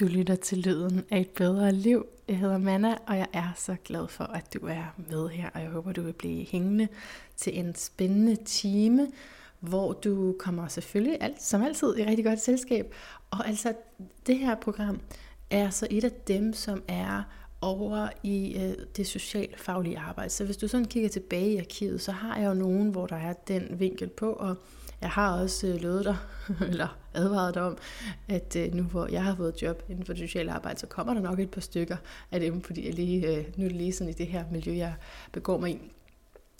Du lytter til lyden af et bedre liv. Jeg hedder Manna, og jeg er så glad for, at du er med her, og jeg håber, du vil blive hængende til en spændende time, hvor du kommer selvfølgelig alt, som altid i rigtig godt selskab. Og altså, det her program er så et af dem, som er over i øh, det socialfaglige arbejde. Så hvis du sådan kigger tilbage i arkivet, så har jeg jo nogen, hvor der er den vinkel på, og jeg har også øh, lovet dig, eller advaret dig om, at øh, nu hvor jeg har fået job inden for det sociale arbejde, så kommer der nok et par stykker af dem, fordi jeg lige, øh, nu er det lige sådan i det her miljø, jeg begår mig i.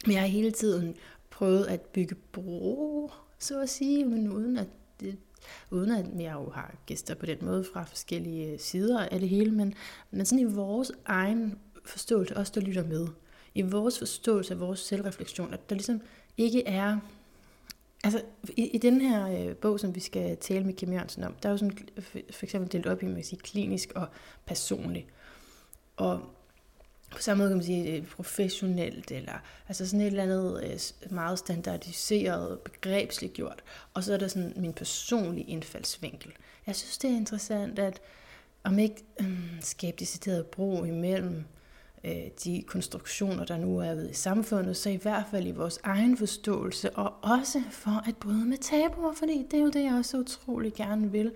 Men jeg har hele tiden prøvet at bygge bro, så at sige, men uden at det, uden at jeg jo har gæster på den måde fra forskellige sider af det hele, men, men sådan i vores egen forståelse, også der lytter med, i vores forståelse af vores selvreflektion, at der ligesom ikke er Altså, i, i den her øh, bog, som vi skal tale med Kim Jørgensen om, der er jo sådan for, for eksempel delt op i, man sige, klinisk og personlig. Og på samme måde kan man sige øh, professionelt, eller altså sådan et eller andet øh, meget standardiseret, begrebsligt gjort. Og så er der sådan min personlige indfaldsvinkel. Jeg synes, det er interessant, at om ikke øh, skabe decideret bro imellem Øh, de konstruktioner, der nu er ved i samfundet, så i hvert fald i vores egen forståelse, og også for at bryde med tabuer, fordi det er jo det, jeg også utrolig gerne vil,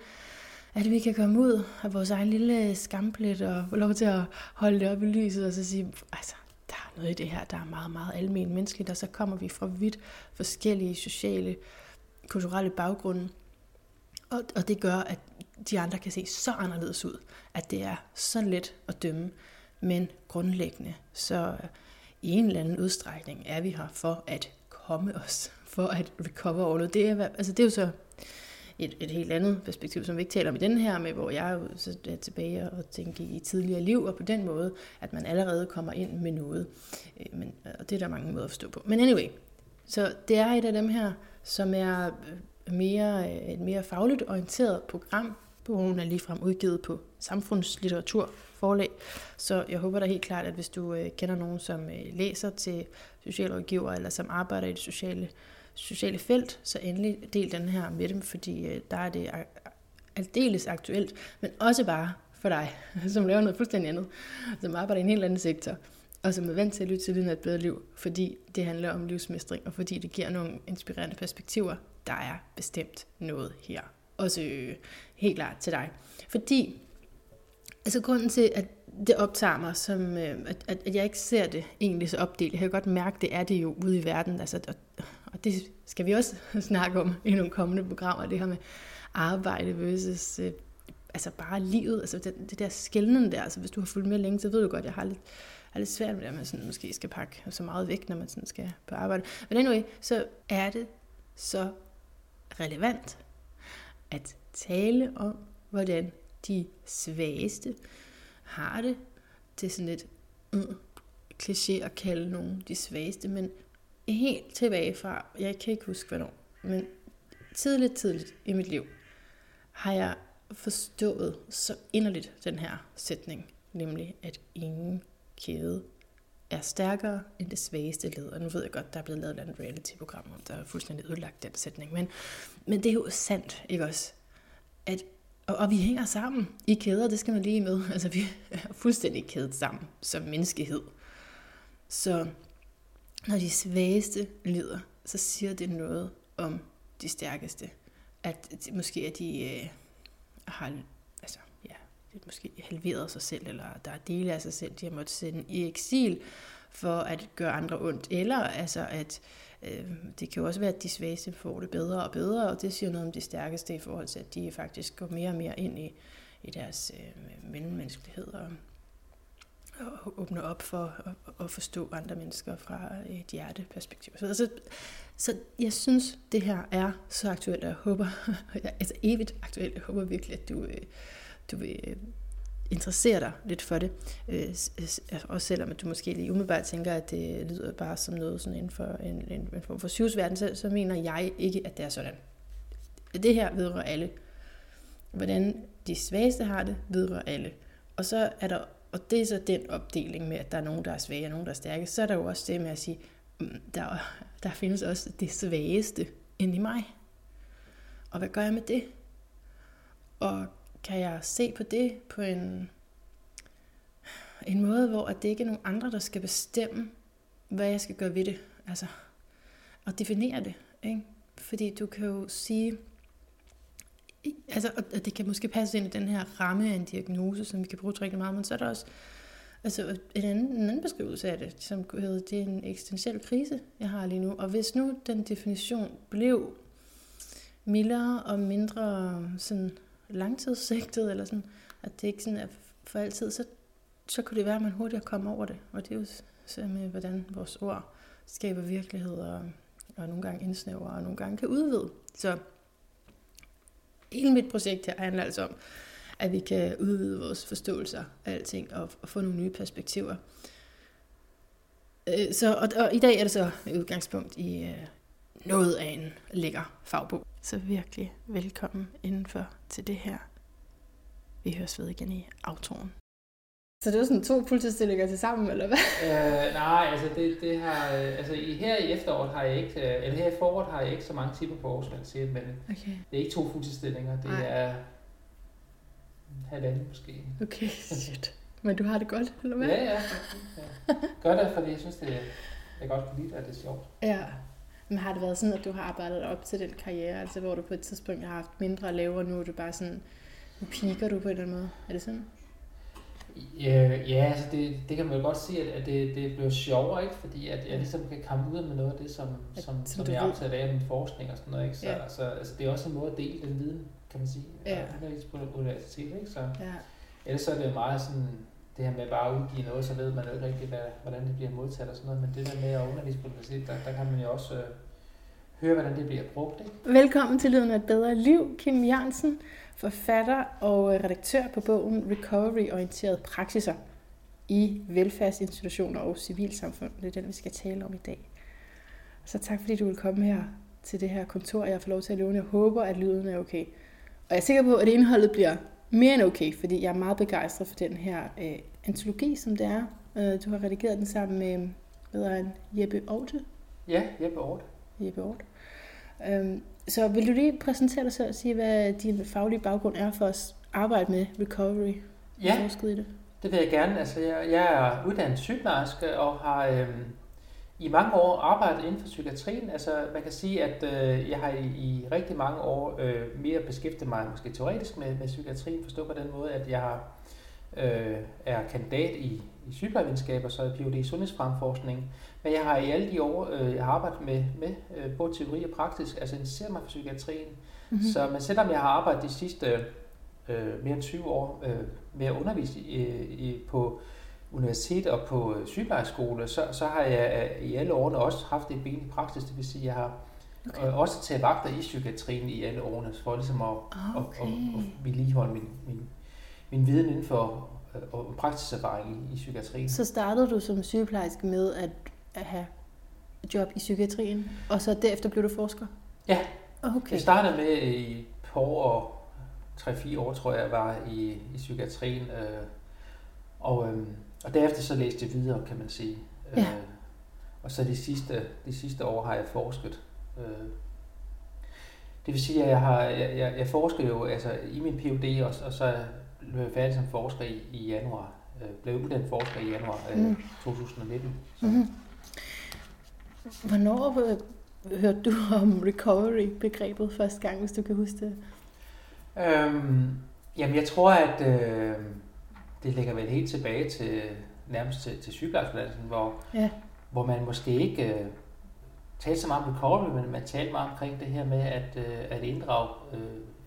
at vi kan komme ud af vores egen lille skamplet og få lov til at holde det op i lyset og så sige, altså, der er noget i det her, der er meget, meget almen menneskeligt, og så kommer vi fra vidt forskellige sociale, kulturelle baggrunde, og, og det gør, at de andre kan se så anderledes ud, at det er så let at dømme. Men grundlæggende, så øh, i en eller anden udstrækning er vi her for at komme os, for at recover over noget. Det er, altså det er jo så et, et helt andet perspektiv, som vi ikke taler om i den her, med hvor jeg så er tilbage og tænker i tidligere liv, og på den måde, at man allerede kommer ind med noget. Øh, men, og det er der mange måder at forstå på. Men anyway, så det er et af dem her, som er øh, mere, et mere fagligt orienteret program. Bogen er ligefrem udgivet på samfundslitteratur forlag. Så jeg håber da helt klart, at hvis du øh, kender nogen, som øh, læser til socialrådgiver, eller som arbejder i det sociale, sociale felt, så endelig del den her med dem, fordi øh, der er det aldeles aktuelt, men også bare for dig, som laver noget fuldstændig andet, som arbejder i en helt anden sektor, og som er vant til at lytte til det et bedre liv, fordi det handler om livsmestring, og fordi det giver nogle inspirerende perspektiver. Der er bestemt noget her. Også øh, helt klart til dig. Fordi Altså grunden til, at det optager mig, som, øh, at, at jeg ikke ser det egentlig så opdelt. Jeg kan godt mærke, det er det jo ude i verden. Altså, og, og det skal vi også snakke om i nogle kommende programmer, det her med arbejde versus øh, altså bare livet. Altså det, det der skældende der, altså hvis du har fulgt med længe, så ved du godt, at jeg har lidt, har lidt svært med det, at man sådan måske skal pakke så meget væk, når man sådan skal på arbejde. Men anyway, så er det så relevant at tale om, hvordan de svageste har det. Det er sådan lidt mm, kliché at kalde nogen de svageste, men helt tilbage fra, jeg kan ikke huske hvornår, men tidligt, tidligt i mit liv, har jeg forstået så inderligt den her sætning, nemlig at ingen kæde er stærkere end det svageste led. Og nu ved jeg godt, der er blevet lavet et reality-program, der er fuldstændig ødelagt den sætning. Men, men det er jo sandt, ikke også? At og, og vi hænger sammen i kæder, det skal man lige med. Altså vi er fuldstændig kædet sammen som menneskehed. Så når de svageste lider, så siger det noget om de stærkeste. At måske at de øh, har altså, ja, måske halveret sig selv, eller der er dele af sig selv, de har måttet sende i eksil for at gøre andre ondt. Eller altså at Øh, Øh, det kan jo også være, at de svageste får det bedre og bedre, og det siger noget om de stærkeste i forhold til, at de faktisk går mere og mere ind i, i deres øh, mellemmenneskelighed og, og åbner op for at, at forstå andre mennesker fra øh, et hjerteperspektiv. Så, altså, så jeg synes, det her er så aktuelt, og jeg håber, altså evigt aktuelt, jeg håber virkelig, at du, øh, du vil øh, interessere dig lidt for det. Øh, altså også selvom at du måske lige umiddelbart tænker, at det lyder bare som noget sådan inden for en, en, en form for syvsverden, så, så mener jeg ikke, at det er sådan. Det her vedrører alle. Hvordan de svageste har det, vedrører alle. Og så er der, og det er så den opdeling med, at der er nogen, der er svage og nogen, der er stærke, så er der jo også det med at sige, mm, der, der findes også det svageste inde i mig. Og hvad gør jeg med det? Og kan jeg se på det på en, en måde, hvor at det ikke er nogen andre, der skal bestemme, hvad jeg skal gøre ved det. Altså, og definere det. Ikke? Fordi du kan jo sige, altså, og det kan måske passe ind i den her ramme af en diagnose, som vi kan bruge rigtig meget, men så er der også altså, en, anden, en anden beskrivelse af det, som hedder, det er en eksistentiel krise, jeg har lige nu. Og hvis nu den definition blev mildere og mindre sådan langtidssigtet, eller sådan, at det ikke sådan er for altid, så, så kunne det være, at man hurtigere kom over det. Og det er jo så med, hvordan vores ord skaber virkelighed, og, og nogle gange indsnæver, og nogle gange kan udvide. Så hele mit projekt her handler altså om, at vi kan udvide vores forståelser af alting, og, og få nogle nye perspektiver. Øh, så, og, og i dag er det så udgangspunkt i øh, noget af en lækker fagbog. Så virkelig velkommen indenfor til det her. Vi høres ved igen i autoren. Så det er sådan to fuldtidsstillinger til sammen, eller hvad? Øh, nej, altså, det, det har, øh, altså i, her i efteråret har jeg ikke, øh, eller her i foråret har jeg ikke så mange timer på Aarhus, siger, men okay. det er ikke to fuldtidsstillinger, det nej. er halvanden måske. Okay, shit. Men du har det godt, eller hvad? Ja, ja. ja. Gør det, fordi jeg synes, det er, jeg godt kan lide, at det er sjovt. Ja. Men har det været sådan, at du har arbejdet op til den karriere, altså hvor du på et tidspunkt har haft mindre at lave, og nu er du bare sådan, nu piker du på en eller anden måde? Er det sådan? Ja, ja altså det, det kan man jo godt sige, at det, det bliver sjovere, ikke? fordi at jeg ligesom kan komme ud med noget af det, som, som, som, som jeg er optaget af min forskning og sådan noget. Ikke? Så ja. altså, altså, det er også en måde at dele den viden, kan man sige, ja. på universitetet. Ikke? Så, ja. Ellers så er det meget sådan, det her med bare at udgive noget, så ved man jo ikke rigtig, hvad, hvordan det bliver modtaget og sådan noget, men det der med at undervise på universitetet, der, der kan man jo også øh, høre, hvordan det bliver brugt. Ikke? Velkommen til Lyden af et bedre liv, Kim Jørgensen, forfatter og øh, redaktør på bogen Recovery Orienteret praksiser i velfærdsinstitutioner og civilsamfund. Det er den, vi skal tale om i dag. Så tak fordi du vil komme her til det her kontor, jeg får lov til at låne. Jeg håber, at lyden er okay. Og jeg er sikker på, at indholdet bliver mere end okay, fordi jeg er meget begejstret for den her øh, antologi, som det er. Øh, du har redigeret den sammen med, hvad er han, Jeppe Aarhus? Ja, Jeppe Aarhus. Jeppe Aarhus. Øhm, så vil du lige præsentere dig selv og sige, hvad din faglige baggrund er for at arbejde med recovery? Ja, i det? det vil jeg gerne. Altså, jeg, jeg er uddannet sygeplejerske og har øhm, i mange år arbejdet inden for psykiatrien. Altså, man kan sige, at øh, jeg har i, i rigtig mange år øh, mere beskæftiget mig måske teoretisk med, med psykiatrien, forstå på den måde, at jeg har, øh, er kandidat i, i sygeplejevidenskab og så er Ph.D. i sundhedsfremforskning. Men jeg har i alle de år, øh, jeg har arbejdet med, med øh, både teori og praktisk, altså interesserer mig for psykiatrien. Mm-hmm. Så men selvom jeg har arbejdet de sidste øh, mere end 20 år øh, med at undervise i, i, på universitet og på øh, sygeplejerskole, så, så har jeg øh, i alle årene også haft et ben i praksis, det vil sige, at jeg har okay. øh, også taget vagter i psykiatrien i alle årene, for ligesom at, okay. at, at, at vedligeholde min, min, min viden inden for og praksiserfaring i, i psykiatrien. Så startede du som sygeplejerske med at, at have job i psykiatrien, og så derefter blev du forsker? Ja, okay. jeg startede med i par år, 3-4 år tror jeg, var i, i psykiatrien, øh, og øh, og derefter så læste jeg videre, kan man sige. Ja. Øh, og så de sidste, de sidste år har jeg forsket. Øh, det vil sige, at jeg, har, jeg, jeg, jeg forsker jo altså, i min Ph.D. også, og så blev jeg færdig som forsker i, i januar. Øh, blev uddannet forsker i januar øh, mm. 2019. Så. Mm-hmm. Hvornår hørte du om recovery-begrebet første gang, hvis du kan huske det? Øhm, jamen, jeg tror, at... Øh, det ligger vel helt tilbage til nærmest til, til sygeplejerskeuddannelsen, hvor, ja. hvor man måske ikke uh, talte så meget om recovery, men man talte meget omkring det her med at, uh, at inddrage uh,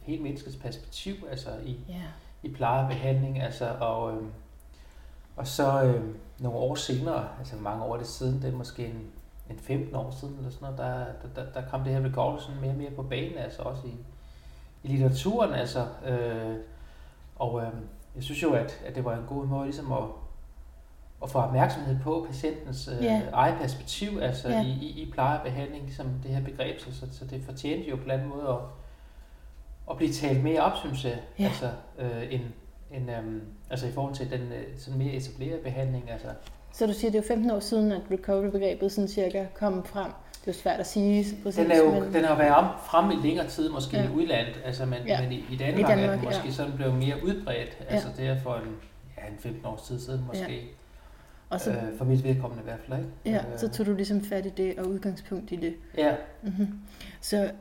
hele menneskets perspektiv, altså i, ja. i pleje og behandling, altså, og, uh, og så uh, nogle år senere, altså mange år det siden, det er måske en, en 15 år siden, eller sådan noget, der, der, der, der kom det her recovery sådan mere og mere på banen, altså også i, i litteraturen, altså, uh, og uh, jeg synes jo, at, at det var en god måde ligesom at, at få opmærksomhed på patientens øh, yeah. eget perspektiv, altså yeah. i, i, i pleje og behandling, ligesom det her begreb, så, så, det fortjente jo på en anden måde at, at blive talt mere op, synes jeg, yeah. altså, øh, en, en, øhm, altså i forhold til den øh, sådan mere etablerede behandling. Altså. Så du siger, det er jo 15 år siden, at recovery-begrebet sådan cirka kom frem? Det er svært at sige præcis. Den, er jo, men... den har været frem i længere tid, måske ja. i udlandet, altså, men, ja. men i, i Danmark, I Danmark er den måske ja. sådan blevet mere udbredt. Altså ja. det er for en, ja, en 15 års tid siden måske. Ja. Og så, øh, for mit vedkommende i hvert fald. Ikke? Ja, øh. så tog du ligesom fat i det og udgangspunkt i det. Ja. Mm-hmm. Så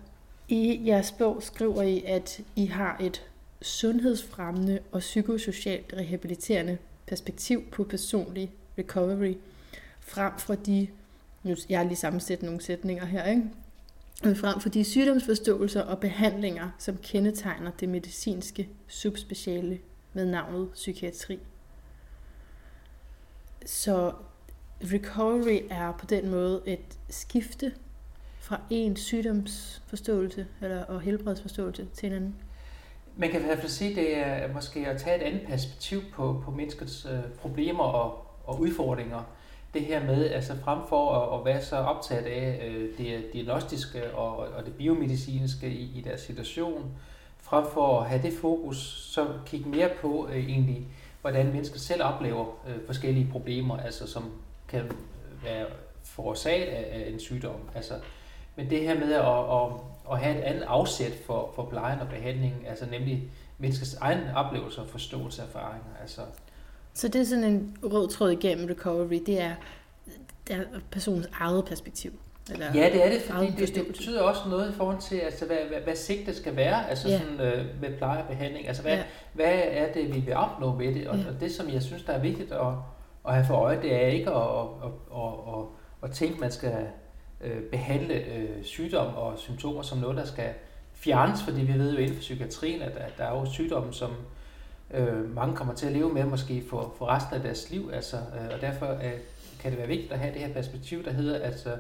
i jeres bog skriver I, at I har et sundhedsfremmende og psykosocialt rehabiliterende perspektiv på personlig recovery, frem for de, nu jeg har lige sammensat nogle sætninger her, ikke? frem for de sygdomsforståelser og behandlinger, som kendetegner det medicinske subspeciale med navnet psykiatri. Så recovery er på den måde et skifte fra en sygdomsforståelse eller, og helbredsforståelse til en anden. Man kan i hvert fald sige, at det er måske at tage et andet perspektiv på, på menneskets øh, problemer og, og udfordringer. Det her med, altså frem for at, at være så optaget af øh, det diagnostiske og, og det biomedicinske i, i deres situation, frem for at have det fokus, så kigge mere på øh, egentlig, hvordan mennesker selv oplever øh, forskellige problemer, altså som kan være forårsaget af, af en sygdom. Altså, men det her med at, at, at have et andet afsæt for, for plejen og behandlingen, altså nemlig menneskets egen oplevelser og forståelse og erfaringer. Altså. Så det er sådan en rød tråd igennem recovery, det er, det er personens eget perspektiv? Eller ja, det er det, fordi det, det betyder også noget i forhold til, altså, hvad, hvad, hvad sigtet skal være, altså ja. sådan, øh, med pleje og behandling. Altså, hvad, ja. hvad er det, vi vil opnå med det? Og, ja. og det, som jeg synes, der er vigtigt at, at have for øje, det er ikke at, at, at, at, at tænke, at man skal øh, behandle øh, sygdom og symptomer som noget, der skal fjernes, fordi vi ved jo inden for psykiatrien, at, at der er jo sygdomme, som øh, mange kommer til at leve med måske for, for resten af deres liv. Altså, øh, og derfor øh, kan det være vigtigt at have det her perspektiv, der hedder, at altså,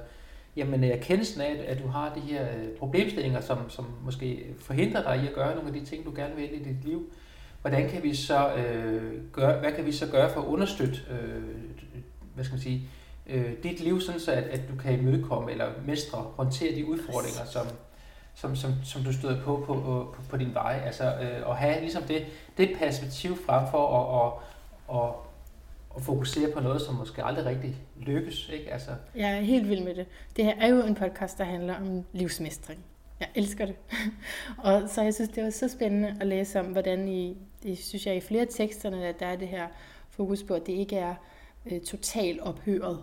jamen, erkendelsen af, at du har de her øh, problemstillinger, som, som måske forhindrer dig i at gøre nogle af de ting, du gerne vil i dit liv, hvordan kan vi så øh, gøre, hvad kan vi så gøre for at understøtte øh, hvad skal man sige, øh, dit liv, sådan så at, at du kan imødekomme eller mestre, håndtere de udfordringer, som, som, som, som du støder på på, på, på din vej. Altså øh, at have ligesom det, det perspektiv frem for at, at, at, at fokusere på noget, som måske aldrig rigtig lykkes. Ikke? Altså. Jeg er helt vild med det. Det her er jo en podcast, der handler om livsmestring. Jeg elsker det. og så jeg synes, det var så spændende at læse om, hvordan I, det synes jeg i flere teksterne, at der er det her fokus på, at det ikke er øh, totalt ophøret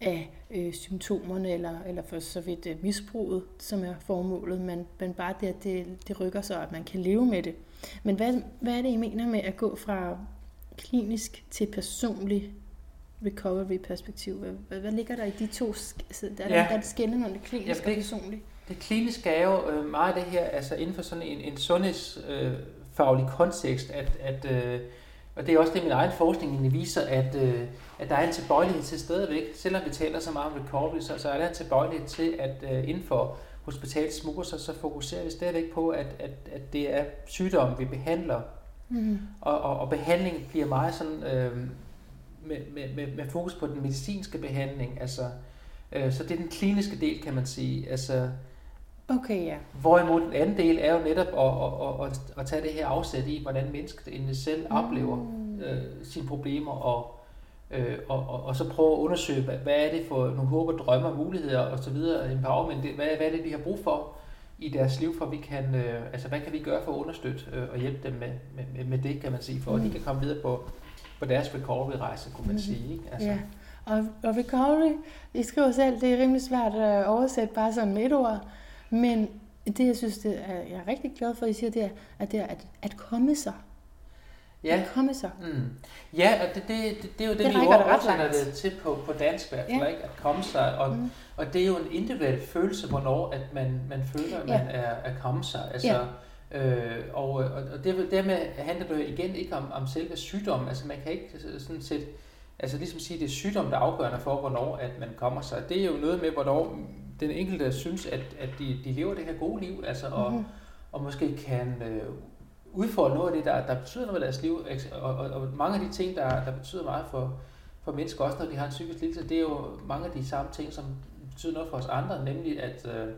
af øh, symptomerne, eller, eller for så vidt øh, misbruget, som er formålet, men, men bare det, at det, det rykker sig, at man kan leve med det. Men hvad, hvad er det, I mener med at gå fra klinisk til personlig recovery-perspektiv? Hvad, hvad, hvad ligger der i de to? Der er ja. der, der skiller mellem det kliniske ja, det, og personlige? Det kliniske er jo øh, meget det her, altså inden for sådan en, en sundhedsfaglig øh, kontekst, at, at øh, og det er også det, min egen forskning viser, at, øh, at der er en tilbøjelighed til stadigvæk, selvom vi taler så meget om recovery, så, så er der en tilbøjelighed til, at øh, inden for hospitalsmure, så, så fokuserer vi stadigvæk på, at, at, at det er sygdomme, vi behandler. Mm. Og, og, og behandlingen bliver meget sådan, øh, med, med, med, med fokus på den medicinske behandling. Altså, øh, så det er den kliniske del, kan man sige. Altså, Okay, ja. Hvorimod den anden del er jo netop at, at, at, at tage det her afsæt i, hvordan mennesket egentlig selv mm. oplever øh, sine problemer, og, øh, og, og, og så prøve at undersøge, hvad, hvad er det for nogle håb og drømme og muligheder og så videre, empowerment, det, hvad, hvad er det, vi har brug for i deres liv, for vi kan, øh, altså hvad kan vi gøre for at understøtte øh, og hjælpe dem med, med, med det, kan man sige, for mm. at de mm. kan komme videre på, på deres recovery-rejse, kunne man mm. sige. Ikke? Altså. Ja. Og, og recovery, I skriver selv, det er rimelig svært at oversætte bare sådan med et ord, men det, jeg synes, det er, jeg er rigtig glad for, at I siger, det er, at det er at, at komme sig. Ja. At komme sig. Mm. Ja, og det, det, det, det er jo det, det vi oversætter det til på, på dansk i hvert fald, ja. ikke? at komme sig. Og, mm. og det er jo en individuel følelse, hvornår at man, man føler, at ja. man er at komme sig. Altså, ja. Øh, og, og, det, dermed handler det jo igen ikke om, om selve sygdommen. Altså man kan ikke sådan set, altså ligesom sige, det er sygdom, der er afgørende for, hvornår at man kommer sig. Det er jo noget med, hvornår den enkelte synes, at, at de, de lever det her gode liv, altså, og, mm-hmm. og måske kan øh, udfordre noget af det, der, der betyder noget i deres liv, og, og, og mange af de ting, der, der betyder meget for, for mennesker, også når de har en psykisk lidelse, det er jo mange af de samme ting, som betyder noget for os andre, nemlig at, øh,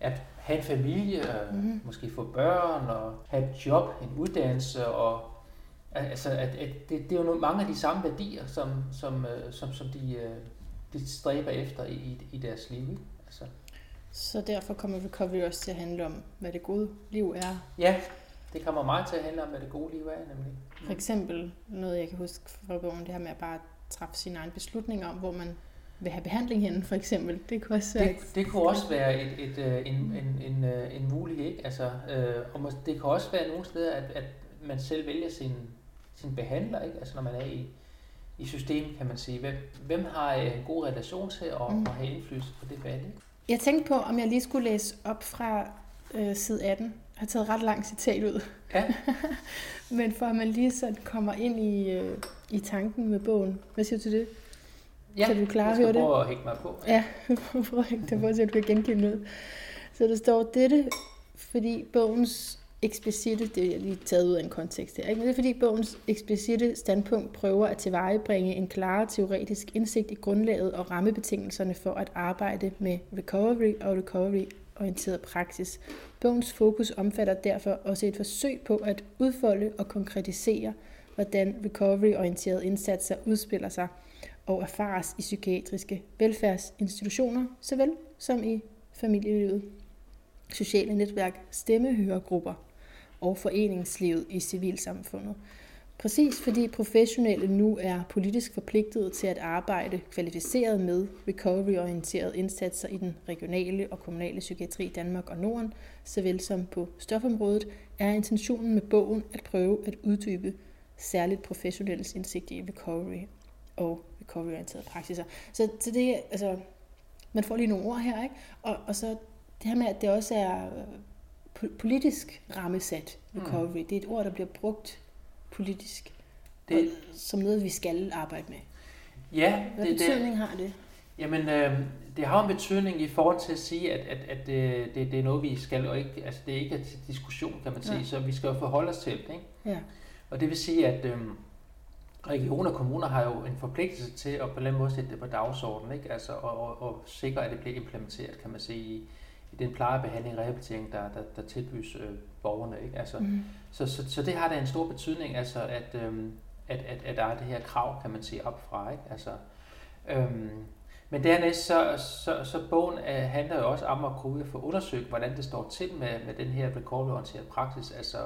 at have en familie, mm-hmm. måske få børn, og have et job, en uddannelse, og altså, at, at det, det er jo nogle, mange af de samme værdier, som, som, øh, som, som de, øh, de stræber efter i, i deres liv. Ikke? Altså. Så derfor kommer recovery også til at handle om, hvad det gode liv er. Ja, det kommer meget til at handle om, hvad det gode liv er, nemlig. Mm. For eksempel noget, jeg kan huske fra bogen, det her med at bare træffe sin egen beslutning om, hvor man vil have behandling henne, for eksempel. Det kunne også være, det, det kunne også være et, et, øh, en, en, en, øh, en mulighed. Ikke? Altså, øh, og det kan også være nogle steder, at, at man selv vælger sin, sin behandler, ikke? Altså, når man er i, i systemet, kan man sige. Hvem, hvem har en god relation til at, mm. at have indflydelse på det valg? Ikke? Jeg tænkte på, om jeg lige skulle læse op fra øh, side 18. Jeg har taget ret langt citat ud. Ja. Men for at man lige så kommer ind i, øh, i tanken med bogen. Hvad siger du til det? Ja, kan du klare at høre det? prøve at hække mig på. Ja, ja prøv at hække dig på, så du kan genkende noget. Så der står dette, fordi bogens eksplicite, det er jeg lige taget ud af en kontekst her, ikke? men det er fordi bogens eksplicite standpunkt prøver at tilvejebringe en klar teoretisk indsigt i grundlaget og rammebetingelserne for at arbejde med recovery og orienteret praksis. Bogens fokus omfatter derfor også et forsøg på at udfolde og konkretisere, hvordan recovery-orienterede indsatser udspiller sig og erfares i psykiatriske velfærdsinstitutioner, såvel som i familielivet, sociale netværk, stemmehørergrupper og foreningslivet i civilsamfundet. Præcis fordi professionelle nu er politisk forpligtet til at arbejde kvalificeret med recovery-orienterede indsatser i den regionale og kommunale psykiatri i Danmark og Norden, såvel som på stofområdet, er intentionen med bogen at prøve at uddybe særligt professionelles indsigt i recovery og recovery-orienterede praksiser. Så, så det, altså, man får lige nogle ord her, ikke? Og, og så det her med, at det også er politisk rammesat, recovery. Mm. Det er et ord, der bliver brugt politisk det, som noget, vi skal arbejde med. Ja. Hvad det, betydning det, har det? Jamen, øh, det har en betydning i forhold til at sige, at, at, at det, det, det er noget, vi skal, og ikke, altså det er ikke til diskussion, kan man sige, ja. så vi skal jo forholde os til det. Ikke? Ja. Og det vil sige, at øh, regioner og kommuner har jo en forpligtelse til at på en eller anden måde sætte det på dagsordenen, ikke? Altså, og, og, og sikre, at det bliver implementeret, kan man sige, i, i den plejebehandling og rehabilitering, der, der, der tilbydes øh, borgerne. Ikke? Altså, mm. Så, så, så det har da en stor betydning, altså, at, øhm, at, at, at der er det her krav, kan man sige, op fra. Ikke? Altså, øhm, men dernæst, så, så, så bogen øh, handler jo også om at kunne få undersøgt, hvordan det står til med, med den her recovery-orienterede praksis. Altså,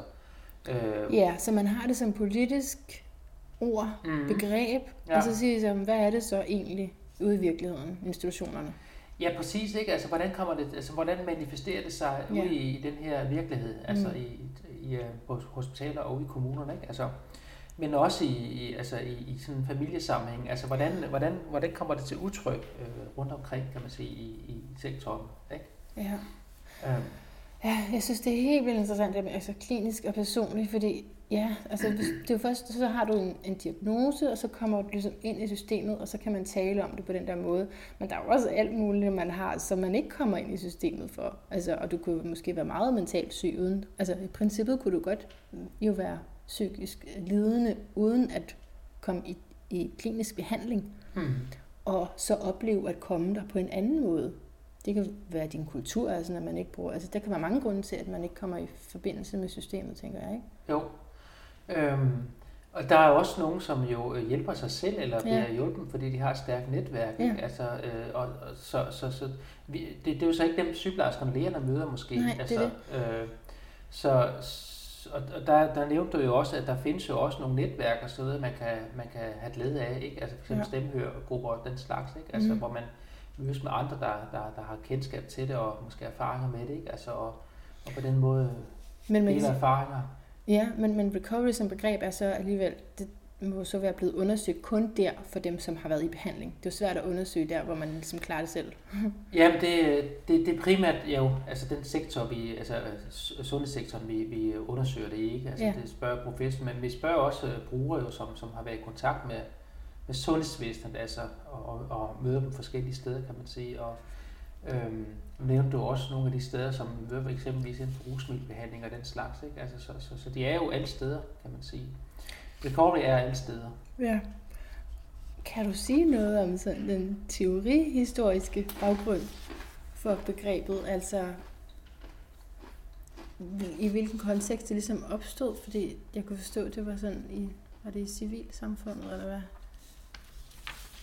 øh, ja, så man har det som politisk ord, mm. begreb, ja. og så siger man, hvad er det så egentlig ude i virkeligheden, institutionerne? Ja, præcis. Ikke? Altså, hvordan, kommer det, altså, hvordan manifesterer det sig ja. ude i, i den her virkelighed, altså mm. i, i, uh, på hospitaler og i kommunerne? Ikke? Altså, men også i, i, altså i, i sådan en familiesammenhæng. Altså, hvordan, hvordan, hvordan kommer det til udtryk øh, rundt omkring, kan man sige, i, i sektoren? Ikke? Ja. Um. Ja, jeg synes, det er helt vildt interessant, det med, altså klinisk og personligt, fordi Ja, altså det er jo først, så har du en, en diagnose, og så kommer du ligesom ind i systemet, og så kan man tale om det på den der måde. Men der er jo også alt muligt, man har, som man ikke kommer ind i systemet for. Altså, og du kunne måske være meget mentalt syg uden. Altså i princippet kunne du godt jo være psykisk lidende, uden at komme i, i klinisk behandling. Hmm. Og så opleve at komme der på en anden måde. Det kan være din kultur, altså når man ikke bruger... Altså der kan være mange grunde til, at man ikke kommer i forbindelse med systemet, tænker jeg, ikke? Jo, Øhm, og der er også nogen, som jo øh, hjælper sig selv eller bliver ja. hjulpet, fordi de har et stærkt netværk. Ja. Altså, øh, og, og, så, så, så vi, det, det er jo så ikke dem sygeplejerskerne og lægerne møder måske. Nej, altså, det det. Øh, så, og der, der nævnte du jo også, at der findes jo også nogle netværk og så videre, man kan, man kan have glæde af, ikke? Altså for eksempel ja. stemmehørgrupper og den slags, ikke? Altså mm. hvor man mødes med andre, der, der, der har kendskab til det og måske erfaringer med det, ikke? Altså og, og på den måde Men man, erfaringer. Ja, men, men recovery som begreb er så alligevel, det må så være blevet undersøgt kun der for dem, som har været i behandling. Det er jo svært at undersøge der, hvor man ligesom klarer det selv. Jamen, det, det, det er primært jo, altså den sektor, vi, altså sundhedssektoren, vi, vi undersøger det ikke. Altså ja. det spørger professor, men vi spørger også øh, brugere, jo, som, som har været i kontakt med, med sundhedsvæsenet, altså, og, og, og møder dem forskellige steder, kan man sige. Og, Øhm, nævnte du også nogle af de steder, som for eksempelvis en rusmiddelbehandling og den slags. Ikke? Altså, så, så, så de er jo alle steder, kan man sige. Recovery er alle steder. Ja. Kan du sige noget om sådan den teorihistoriske baggrund for begrebet? Altså, i hvilken kontekst det ligesom opstod? Fordi jeg kunne forstå, at det var sådan i, var det i civilsamfundet, eller hvad?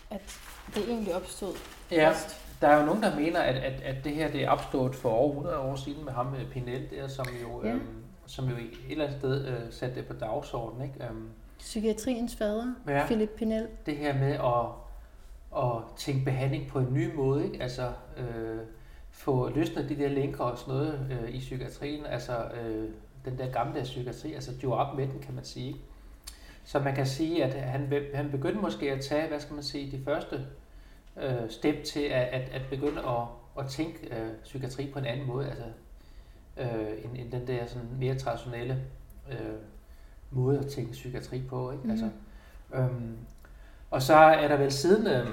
At det egentlig opstod ja. først der er jo nogen, der mener, at, at, at det her det er opstået for over 100 år siden med ham med Pinel der, som jo, ja. øhm, som jo et eller andet sted øh, satte det på dagsordenen. Ikke? Øhm, Psykiatriens fader, ja, Philip Pinel. Det her med at, at tænke behandling på en ny måde, ikke? altså øh, få løsnet de der linker og sådan noget øh, i psykiatrien, altså øh, den der gamle psykiatri, altså jo op med den, kan man sige. Så man kan sige, at han, han begyndte måske at tage, hvad skal man sige, de første øh, step til at, at, at begynde at, at tænke øh, psykiatri på en anden måde, altså øh, end, end den der sådan mere traditionelle øh, måde at tænke psykiatri på. Ikke? Mm. Altså, øhm, og så er der vel siden øh,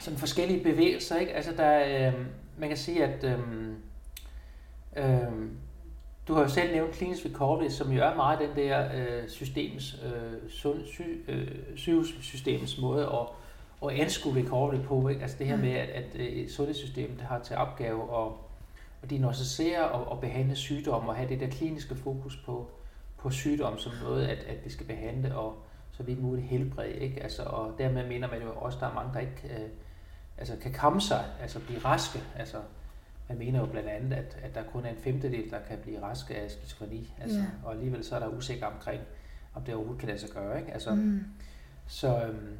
sådan forskellige bevægelser. Ikke? Altså der, øh, man kan sige, at øh, øh, du har jo selv nævnt klinisk recovery, som jo er meget den der øh, systems, øh, sy, øh, sygehussystems måde at, at anskue recovery på. Ikke? Altså det her mm. med, at, at øh, et sundhedssystem det har til opgave at, at diagnostisere og, og behandle sygdomme og have det der kliniske fokus på, på sygdom som noget, at, at vi skal behandle og så vidt muligt helbrede. Ikke? Altså, og dermed mener man jo også, at der er mange, der ikke øh, altså, kan komme sig, altså blive raske. Altså, man mener jo blandt andet, at, at der kun er en femtedel, der kan blive raske af skizofreni. Altså, ja. Og alligevel så er der usikker omkring, om det overhovedet kan lade sig gøre. Ikke? Altså, mm. så, øhm,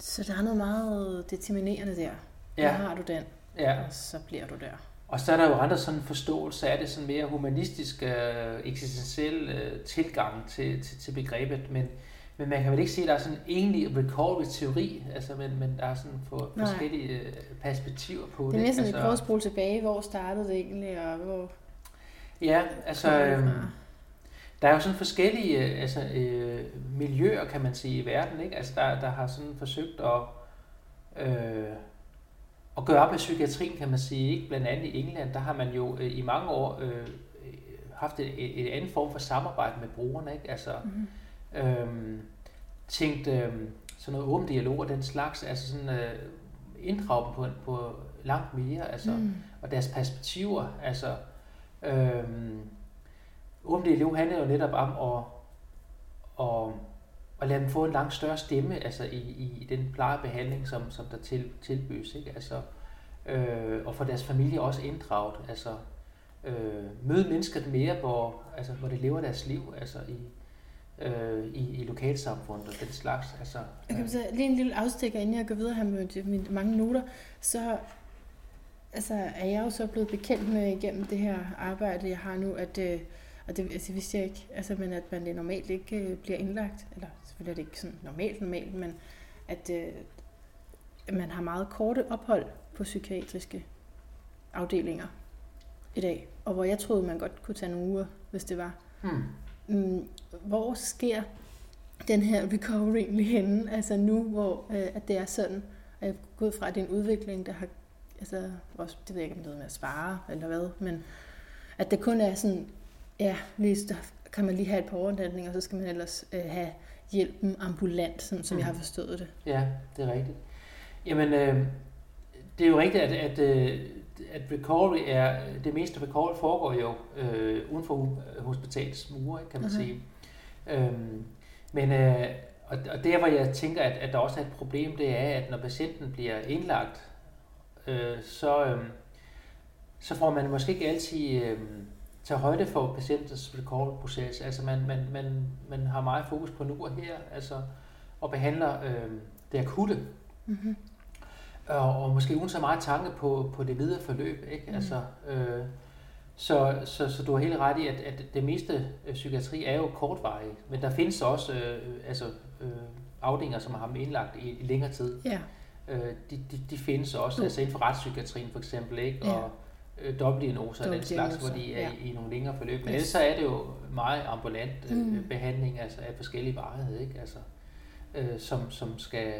så der er noget meget determinerende der. Ja. Der har du den, ja. og så bliver du der. Og så er der jo andre sådan forståelse af det, sådan mere humanistisk, øh, eksistentiel øh, tilgang til, til, til begrebet, men, men man kan vel ikke sige, at der er sådan en egentlig recovery-teori, altså, men, men der er sådan for, forskellige øh, perspektiver på det. Det er mere sådan altså, et prøve at spole tilbage, hvor startede det egentlig, og hvor... Ja, altså... Øh, der er jo sådan forskellige øh, altså, øh, miljøer, kan man sige, i verden, ikke? Altså, der, der har sådan forsøgt at... Øh, at gøre op med psykiatrien, kan man sige. Ikke? Blandt andet i England, der har man jo øh, i mange år øh, haft et, et andet form for samarbejde med brugerne. Ikke? Altså, mm-hmm. øhm, tænkt øh, sådan noget åben dialog og den slags, altså sådan øh, inddrage dem på, på langt mere, altså, mm. og deres perspektiver. Altså, øh, åbent elev handler jo netop om at, at at lade dem få en langt større stemme altså i, i den plejebehandling, som, som der til, tilbydes. Ikke? Altså, øh, og få deres familie også inddraget. Altså, øh, møde mennesker mere, hvor, altså, hvor de lever deres liv altså i, øh, i, i lokalsamfundet og den slags. Altså, jeg kan sige, lige en lille afstikker, inden jeg går videre her med mine mange noter, så altså, er jeg jo så blevet bekendt med igennem det her arbejde, jeg har nu, at øh, og det altså, vidste jeg ikke, altså, men at man det normalt ikke øh, bliver indlagt, eller selvfølgelig er det ikke sådan normalt normalt, men at øh, man har meget korte ophold på psykiatriske afdelinger i dag, og hvor jeg troede, man godt kunne tage nogle uger, hvis det var. Hmm. Mm, hvor sker den her recovery egentlig henne? Altså nu, hvor øh, at det er sådan, at jeg gået fra, at det er en udvikling, der har, altså, også, det ved jeg ikke, om det er noget med at spare, eller hvad, men at det kun er sådan, ja, lige, der kan man lige have et par overnatninger, og så skal man ellers øh, have hjælpen ambulant, sådan, som mm. jeg har forstået det. Ja, det er rigtigt. Jamen, øh, det er jo rigtigt, at, at, øh, at recovery er, det meste recovery foregår jo øh, uden for hospitalets mure, kan man uh-huh. sige. Øhm, men øh, og, og der, hvor jeg tænker, at, at der også er et problem, det er, at når patienten bliver indlagt, øh, så, øh, så får man måske ikke altid øh, tage højde for patientens recovery-proces. Altså man, man, man, man har meget fokus på nu og her, altså, og behandler øh, det akutte. Mm-hmm. Og, og måske uden så meget tanke på, på det videre forløb. Ikke? Mm. Altså, øh, så, så, så du har helt ret i, at, at det meste psykiatri er jo kortvarigt, men der findes også øh, altså, øh, afdelinger, som har ham indlagt i, i længere tid. Ja. Øh, de, de, de findes også, altså inden for retspsykiatrien for eksempel, ikke? Og dobbeltdiagnoser og den slags, hvor de er ja. i, i nogle længere forløb. Men yes. ellers så er det jo meget ambulant øh, mm. behandling altså af forskellige varighed, ikke? Altså, øh, som, som skal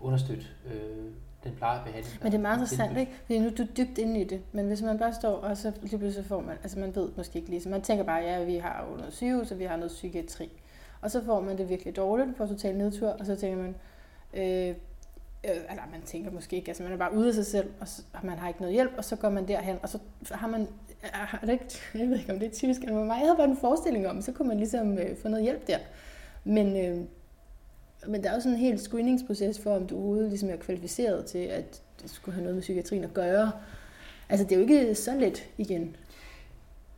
understøtte øh, den plejebehandling. Men det er meget interessant, ikke? Fordi nu er du dybt inde i det, men hvis man bare står, og så lige pludselig får man, altså man ved måske ikke lige, så man tænker bare, ja, vi har jo noget sygehus, og vi har noget psykiatri. Og så får man det virkelig dårligt, får total nedtur, og så tænker man, øh, øh, eller man tænker måske ikke, altså man er bare ude af sig selv, og, så, og man har ikke noget hjælp, og så går man derhen, og så har man, har det ikke, jeg ved ikke om det er typisk men mig, jeg havde bare en forestilling om, så kunne man ligesom øh, få noget hjælp der. Men, øh, men der er også en helt screeningsproces for, om du overhovedet ligesom er kvalificeret til, at det skulle have noget med psykiatrien at gøre. Altså, det er jo ikke så let igen.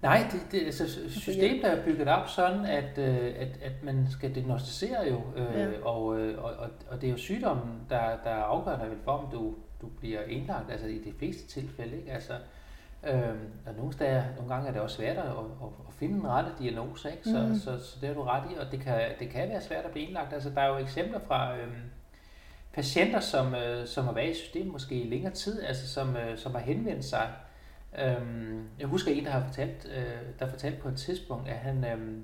Nej, det, det, altså, systemet er bygget op sådan, at, øh, at, at man skal diagnostisere jo, øh, ja. og, øh, og, og, og det er jo sygdommen, der, der er afgørende vel for, om du, du bliver indlagt, altså i de fleste tilfælde. Ikke? Altså, øh, og nogle, steder, nogle gange er det også svært at, at, at finde en rette diagnose, ikke? Så, mm. så, så, så det er du ret i, og det kan, det kan være svært at blive indlagt. Altså, der er jo eksempler fra øh, patienter, som, øh, som har været i systemet måske i længere tid, altså som, øh, som har henvendt sig Øhm, jeg husker en, der har fortalt, øh, der fortalte på et tidspunkt, at han, øh,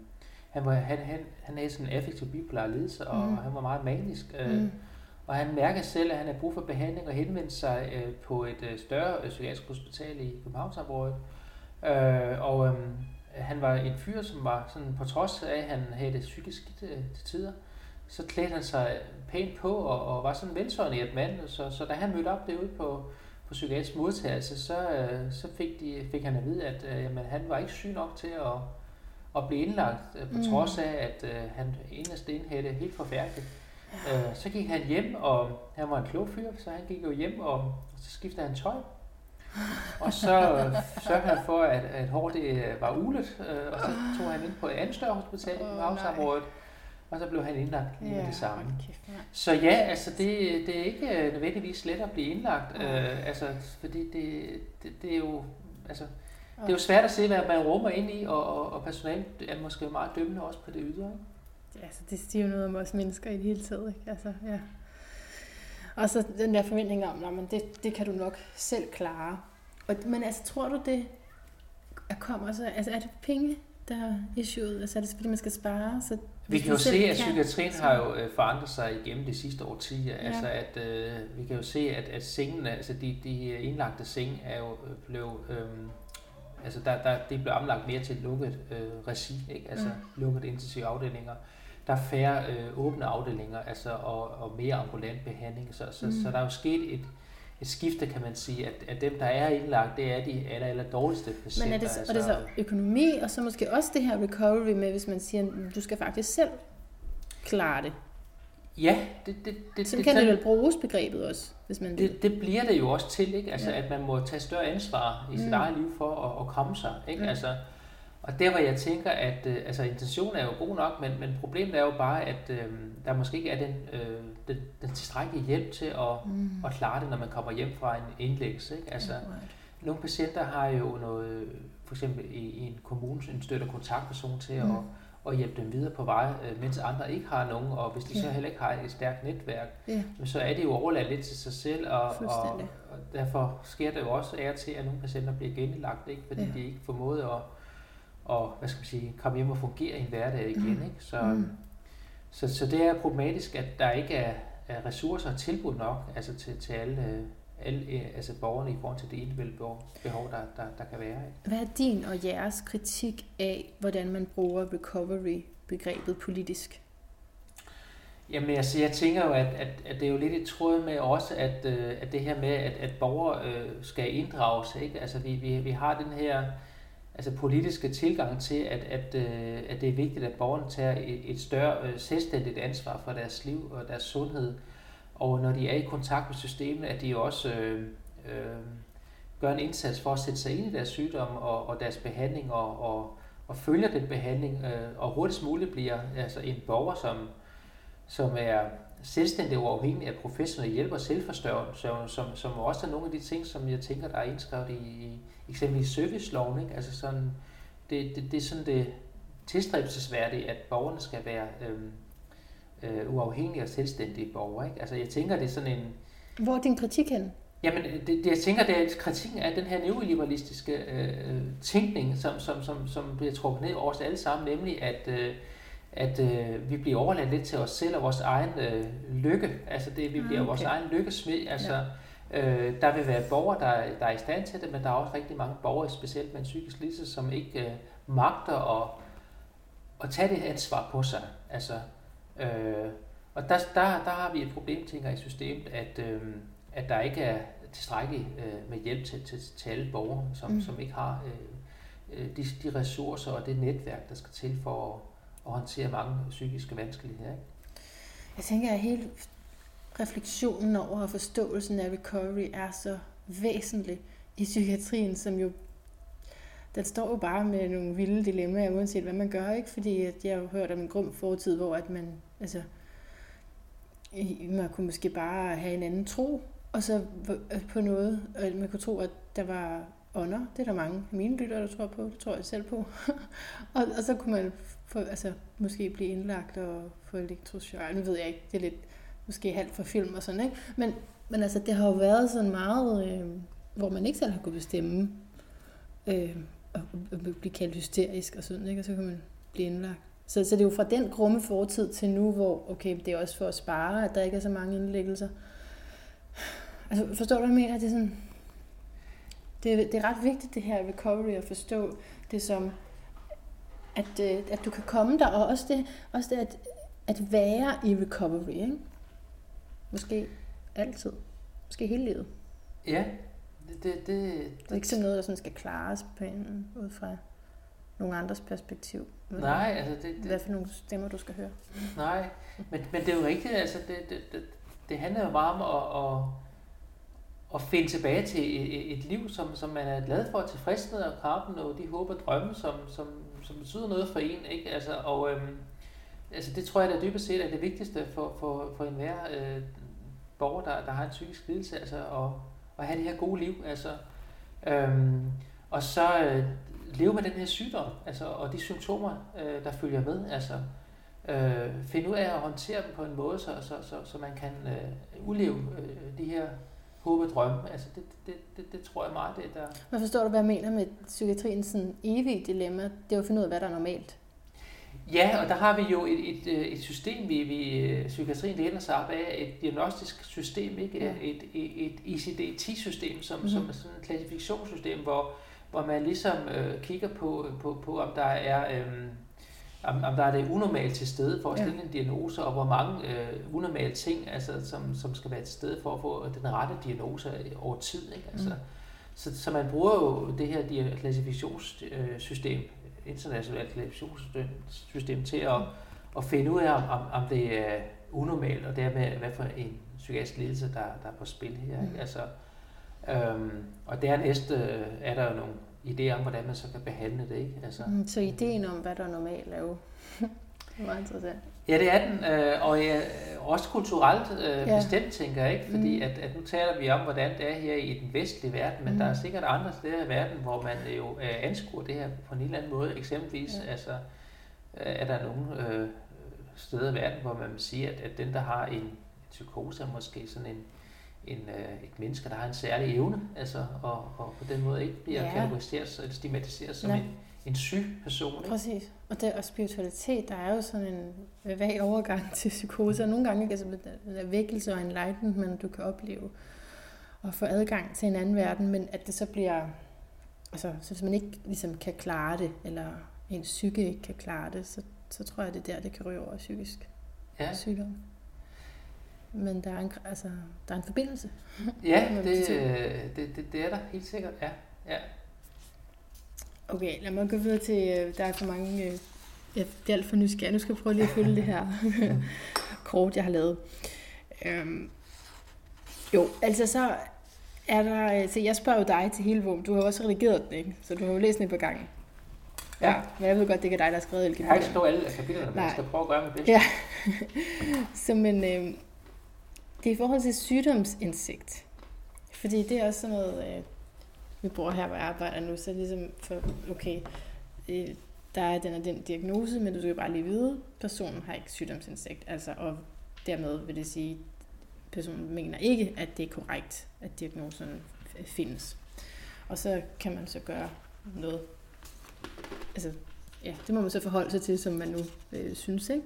han, var, han, han, han havde sådan en effektiv bipolar lidelse, og mm. han var meget manisk. Øh, mm. Og han mærker selv, at han har brug for behandling og henvendte sig øh, på et øh, større øh, psykiatrisk hospital i Københavnsområdet. Øh, og øh, han var en fyr, som var sådan, på trods af, at han havde det psykisk skidt øh, til tider, så klædte han sig pænt på og, og var sådan en et mand. Så, så da han mødte op derude på, på psykiatrisk modtagelse, så, øh, så fik, de, fik han at vide, at øh, jamen, han var ikke syg nok til at, at blive indlagt, øh, på mm. trods af, at øh, han inderst inde havde det helt forfærdeligt. Øh, så gik han hjem, og han var en klog fyr, så han gik jo hjem, og så skiftede han tøj. Og så sørgede han for, at, at håret det var ulet, øh, og så tog han ind på et andet større hospital i Københavnsområdet, og så blev han indlagt lige ja, det samme. Kæft, ja. Så ja, altså det, det er ikke øh, nødvendigvis let at blive indlagt, ja. øh, altså, fordi det, det, det er jo, altså, det er jo svært at se, hvad man rummer ind i, og, og, og personalet er måske meget dømmende også på det ydre. Ikke? Ja, altså det siger jo noget om os mennesker i det hele taget. Ikke? Altså, ja. Og så den der forventning om, at det, det kan du nok selv klare. Og, men altså, tror du det kommer så, altså er det penge, der er issueet? Altså er det fordi, man skal spare, så vi kan jo se, at psykiatrien har jo øh, forandret sig igennem de sidste årtier. Ja. Altså at øh, vi kan jo se, at, at sengene, altså de, de indlagte seng er jo øh, blevet, øh, altså der, der, det blev omlagt mere til lukket øh, regi, ikke? altså mm. lukket intensive afdelinger. Der er færre øh, åbne afdelinger, altså og, og mere ambulant behandling. Så, så, mm. så der er jo sket et, et skifte, kan man sige, at, at dem, der er indlagt, det er de aller, aller dårligste patienter. Men er det, så, altså, og det er så økonomi, og så måske også det her recovery med, hvis man siger, at du skal faktisk selv klare det? Ja, det, det, det, så det, kan det, det vel bruges begrebet også, hvis man det, det bliver det jo også til, ikke? Altså, ja. at man må tage større ansvar i sit mm. eget liv for at, at komme sig. Ikke? Mm. Altså, og der hvor jeg tænker, at øh, altså, intentionen er jo god nok, men, men problemet er jo bare, at øh, der måske ikke er den, øh, den, den tilstrækkelige hjælp til at, mm. at klare det, når man kommer hjem fra en indlæggelse. Ikke? Altså, yeah, right. Nogle patienter har jo noget, for eksempel i, i en kommune, en støtte- og kontaktperson til mm. at, at hjælpe dem videre på vej, øh, mens andre ikke har nogen, og hvis de yeah. så heller ikke har et stærkt netværk, yeah. så er det jo overladt lidt til sig selv, og, og, og derfor sker det jo også af til, at nogle patienter bliver genindlagt, ikke? fordi yeah. de ikke formåede at og hvad skal man sige, komme hjem og fungere i en hverdag igen. Mm. Ikke? Så, mm. så, så det er problematisk, at der ikke er, er ressourcer og tilbud nok altså til, til alle, alle altså borgerne i forhold til det individuelle behov, der, der, der kan være. Ikke? Hvad er din og jeres kritik af, hvordan man bruger recovery-begrebet politisk? Jamen altså, jeg tænker jo, at, at, at det er jo lidt i tråd med også, at, øh, at det her med, at, at borgere øh, skal inddrages. Ikke? Altså vi, vi, vi har den her altså politiske tilgang til, at, at, øh, at det er vigtigt, at borgerne tager et, et større øh, selvstændigt ansvar for deres liv og deres sundhed. Og når de er i kontakt med systemet, at de også øh, øh, gør en indsats for at sætte sig ind i deres sygdom og, og deres behandling og, og, og følger den behandling øh, og hurtigst muligt bliver altså en borger, som, som er selvstændig og uafhængig af professionelle hjælp og selvforstørrelse, som, som også er nogle af de ting, som jeg tænker, der er indskrevet i, i eksempelvis serviceloven. Ikke? Altså sådan, det, det, det er sådan det tilstræbelsesværdige, at borgerne skal være øhm, øh, uafhængige og selvstændige borgere. Ikke? Altså jeg tænker, det er sådan en... Hvor er din kritik hen? Jamen, det, det, jeg tænker, det er kritikken af den her neoliberalistiske øh, tænkning, som, som, som, som bliver trukket ned over os alle sammen, nemlig at øh, at øh, vi bliver overladt lidt til os selv og vores egen øh, lykke. Altså det, vi bliver mm, okay. vores egen lykkesmed. Altså, ja. Øh, der vil være borgere, der, der er i stand til det, men der er også rigtig mange borgere, specielt med en psykisk lidelse, som ikke øh, magter at, at tage det ansvar på sig. Altså, øh, og der, der, der har vi et problem, tænker jeg, i systemet, at, øh, at der ikke er tilstrækkeligt øh, med hjælp til, til, til alle borgere, som, mm. som ikke har øh, øh de, de ressourcer og det netværk, der skal til for at at håndtere mange psykiske vanskeligheder. Ikke? Jeg tænker, at hele refleksionen over og forståelsen af recovery er så væsentlig i psykiatrien, som jo den står jo bare med nogle vilde dilemmaer, uanset hvad man gør, ikke? Fordi at jeg har jo hørt om en grum fortid, hvor at man, altså, man kunne måske bare have en anden tro, og så på noget, og man kunne tro, at der var ånder. Det er der mange af mine lyttere, der tror på. Det tror jeg selv på. og, og så kunne man få, altså, måske blive indlagt og få elektrochok. Nu ved jeg ikke, det er lidt måske halvt for film og sådan, ikke? Men, men altså, det har jo været sådan meget, øh, hvor man ikke selv har kunnet bestemme, øh, og, og blive kaldt hysterisk og sådan, ikke? Og så kan man blive indlagt. Så, så det er jo fra den grumme fortid til nu, hvor okay, det er også for at spare, at der ikke er så mange indlæggelser. Altså, forstår du, hvad jeg mener? Det er, sådan, det, det er ret vigtigt, det her recovery, at forstå det som, at, øh, at du kan komme der, og også det, også det at, at være i recovery, ikke? Måske altid. Måske hele livet. Ja, det, det, det, det er ikke sådan noget, der sådan skal klares på en, ud fra nogle andres perspektiv. Nej, altså det, det... Hvad for nogle stemmer, du skal høre. Nej, men, men det er jo rigtigt, altså det, det, det, det handler jo meget om at, at, at finde tilbage til et, et liv, som, som man er glad for, tilfreds med og kampen og de håber og drømme, som, som, som betyder noget for en. Ikke? Altså, og øhm, altså det tror jeg, der dybest set er det vigtigste for, for, for enhver øh, borger, der, der har en psykisk lidelse, altså og, og have det her gode liv. Altså, øhm, og så øh, leve med den her sygdom, altså, og de symptomer, øh, der følger med. Altså, øh, finde ud af at håndtere dem på en måde, så, så, så, så man kan øh, udleve øh, de her håbe drømme. Altså, det, det, det, det tror jeg meget, det der... Men forstår du, hvad jeg mener med psykiatriens sådan evige dilemma? Det er jo at finde ud af, hvad der er normalt. Ja, og der har vi jo et, et, øh, et system, vi, vi øh, psykiatrien læner sig op af, et diagnostisk system, ikke? Ja. Et, et, et ICD-10-system, som, mm-hmm. som er sådan et klassifikationssystem, hvor, hvor man ligesom øh, kigger på, på, på, om der er... Øh, om, om der er det unormalt til stede for at stille ja. en diagnose, og hvor mange øh, unormale ting, altså, som, som skal være til stede for at få den rette diagnose over tid. Ikke? Altså, mm. så, så man bruger jo det her klassifikationssystem, internationalt klassifikationssystem, til at, at finde ud af, om, om, det er unormalt, og dermed hvad for en psykiatrisk lidelse, der, der er på spil her. Ikke? Mm. Altså, øhm, og dernæst øh, er der jo nogle idé om, hvordan man så kan behandle det. Ikke? Altså, mm, så ideen om, hvad der er normalt, er jo meget interessant. Ja, det er den, øh, og ja, også kulturelt øh, ja. bestemt, tænker jeg, ikke? fordi mm. at, at nu taler vi om, hvordan det er her i den vestlige verden, men mm. der er sikkert andre steder i verden, hvor man jo øh, anskuer det her på en eller anden måde. Eksempelvis ja. altså, øh, er der nogle øh, steder i verden, hvor man siger, at, at den, der har en psykose, er måske sådan en, en, øh, et menneske, der har en særlig evne, altså, og, og på den måde ikke bliver ja. kategoriseret eller stigmatiseret som en, en syg person. Ikke? Præcis. Og, det, og spiritualitet, der er jo sådan en vag overgang til psykose, og nogle gange altså, er vækkelse og enlightenment, du kan opleve, og få adgang til en anden verden, men at det så bliver, altså, så hvis man ikke ligesom kan klare det, eller ens psyke ikke kan klare det, så, så tror jeg, det er der, det kan ryge over psykisk ja. sygdom. Men der er en, altså, der er en forbindelse. Ja, det, det, det, det er der helt sikkert, ja. ja. Okay, lad mig gå videre til, øh, der er for mange, øh, det er alt for nysgerrig. Nu skal jeg prøve lige at følge det her kort, jeg har lavet. Øhm, jo, altså så er der, øh, så jeg spørger jo dig til hele vågen. Du har også redigeret den, ikke? Så du har jo læst den på gangen. Ja. ja. Men jeg ved godt, det er dig, der har skrevet kapitlerne. Jeg har ikke skrevet alle kapitlerne, men jeg skal prøve at gøre mit bedste. Ja. så men, øh, det er i forhold til sygdomsindsigt. Fordi det er også sådan noget, øh, vi bor her, hvor jeg arbejder nu, så ligesom for, okay, der er den og den diagnose, men du skal bare lige vide, personen har ikke sygdomsindsigt. Altså, og dermed vil det sige, personen mener ikke, at det er korrekt, at diagnosen findes. Og så kan man så gøre noget. Altså, ja, det må man så forholde sig til, som man nu øh, synes, ikke?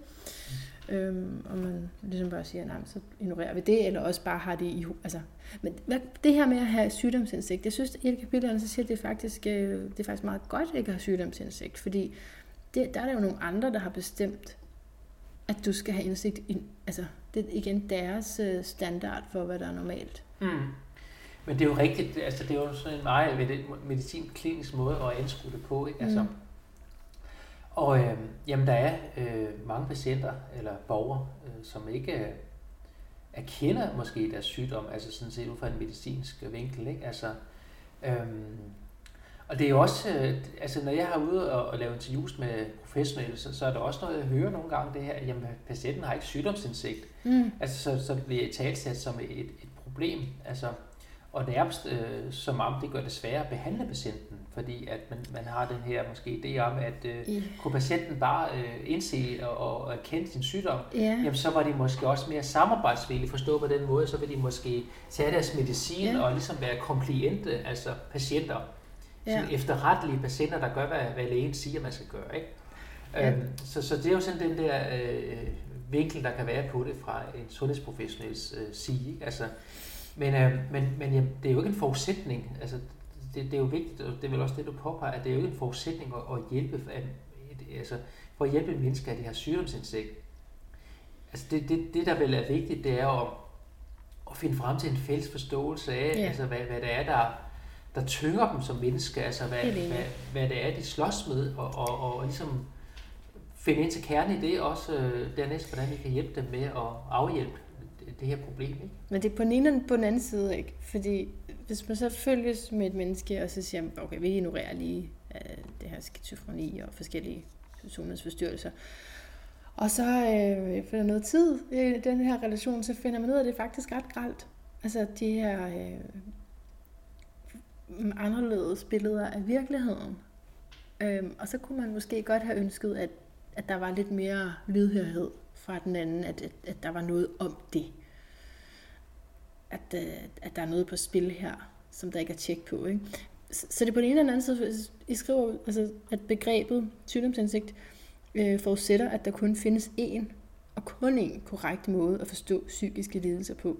Øhm, og man ligesom bare siger, nej, så ignorerer vi det, eller også bare har det i... Altså, men hvad, det her med at have sygdomsindsigt, jeg synes, i et kapitel, så siger, at det faktisk, øh, det er faktisk meget godt ikke at have sygdomsindsigt, fordi det, der er der jo nogle andre, der har bestemt, at du skal have indsigt i, altså, det er igen deres øh, standard for, hvad der er normalt. Mm. Men det er jo rigtigt, altså det er jo sådan en meget medicinklinisk måde at anskue det på, ikke? Altså, mm Og øh, jamen, der er øh, mange patienter eller borgere, øh, som ikke øh, erkender måske deres sygdom, altså sådan set ud fra en medicinsk vinkel. Ikke? Altså, øh, og det er jo også, øh, altså når jeg har ude og, og lave interviews med professionelle, så, så er der også noget, jeg hører nogle gange det her, at jamen, patienten har ikke sygdomsindsigt. Mm. Altså så, så bliver det talsat som et, et problem. Altså, og nærmest øh, som om det gør det sværere at behandle patienten, fordi at man, man har den her måske idé om, at øh, yeah. kunne patienten bare øh, indse og, og erkende sin sygdom, yeah. jamen så var de måske også mere samarbejdsvillige, forstå på den måde, så vil de måske tage deres medicin yeah. og ligesom være kompliente, altså patienter, yeah. sådan efterrettelige patienter, der gør, hvad, hvad lægen siger, man skal gøre. Ikke? Yeah. Øhm, så, så det er jo sådan den der øh, vinkel, der kan være på det fra en sundhedsprofessionels øh, sige. Ikke? Altså, men, øh, men, men jamen, det er jo ikke en forudsætning. Altså, det, det er jo vigtigt, og det er vel også det, du påpeger, at det er jo ikke en forudsætning at, at hjælpe, at, altså, for at hjælpe mennesker, at de har sygdomsindsigt. Altså det, det, det, der vel er vigtigt, det er at, at finde frem til en fælles forståelse af, ja. altså, hvad, hvad det er, der, der tynger dem som mennesker, altså hvad, hvad, hvad det er, de slås med, og, og, og, og ligesom finde ind til kernen i det også, øh, dernæst, hvordan vi kan hjælpe dem med at afhjælpe det her problem. Ikke? Men det er på den ene og på den anden side, ikke? Fordi hvis man så følges med et menneske, og så siger, okay, vi ignorerer lige uh, det her skizofreni og forskellige sundhedsforstyrrelser, og så øh, efter noget tid i den her relation, så finder man ud af, at det er faktisk ret gralt. Altså de her øh, anderledes billeder af virkeligheden. Øh, og så kunne man måske godt have ønsket, at, at der var lidt mere lydhørhed fra den anden, at, at, at der var noget om det at, øh, at der er noget på spil her, som der ikke er tjek på. Ikke? Så det er på den ene eller anden side, I skriver, altså, at begrebet sygdomsindsigt øh, forudsætter, at der kun findes én og kun én korrekt måde at forstå psykiske lidelser på.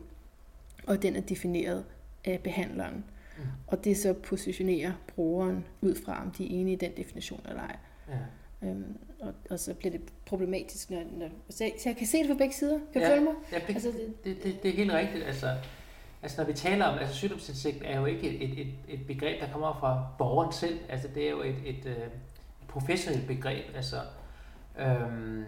Og den er defineret af behandleren. Mm. Og det så positionerer brugeren ud fra, om de er enige i den definition eller ej. Ja. Øhm, og, og så bliver det problematisk, når, når så, jeg, så jeg kan se det fra begge sider. Kan du ja, følge mig? Ja, det, altså, det, det, det, det er helt rigtigt. Altså, Altså når vi taler om, altså sygdomsindsigt er jo ikke et, et, et begreb, der kommer fra borgeren selv. Altså det er jo et, et, et professionelt begreb. Altså, øhm,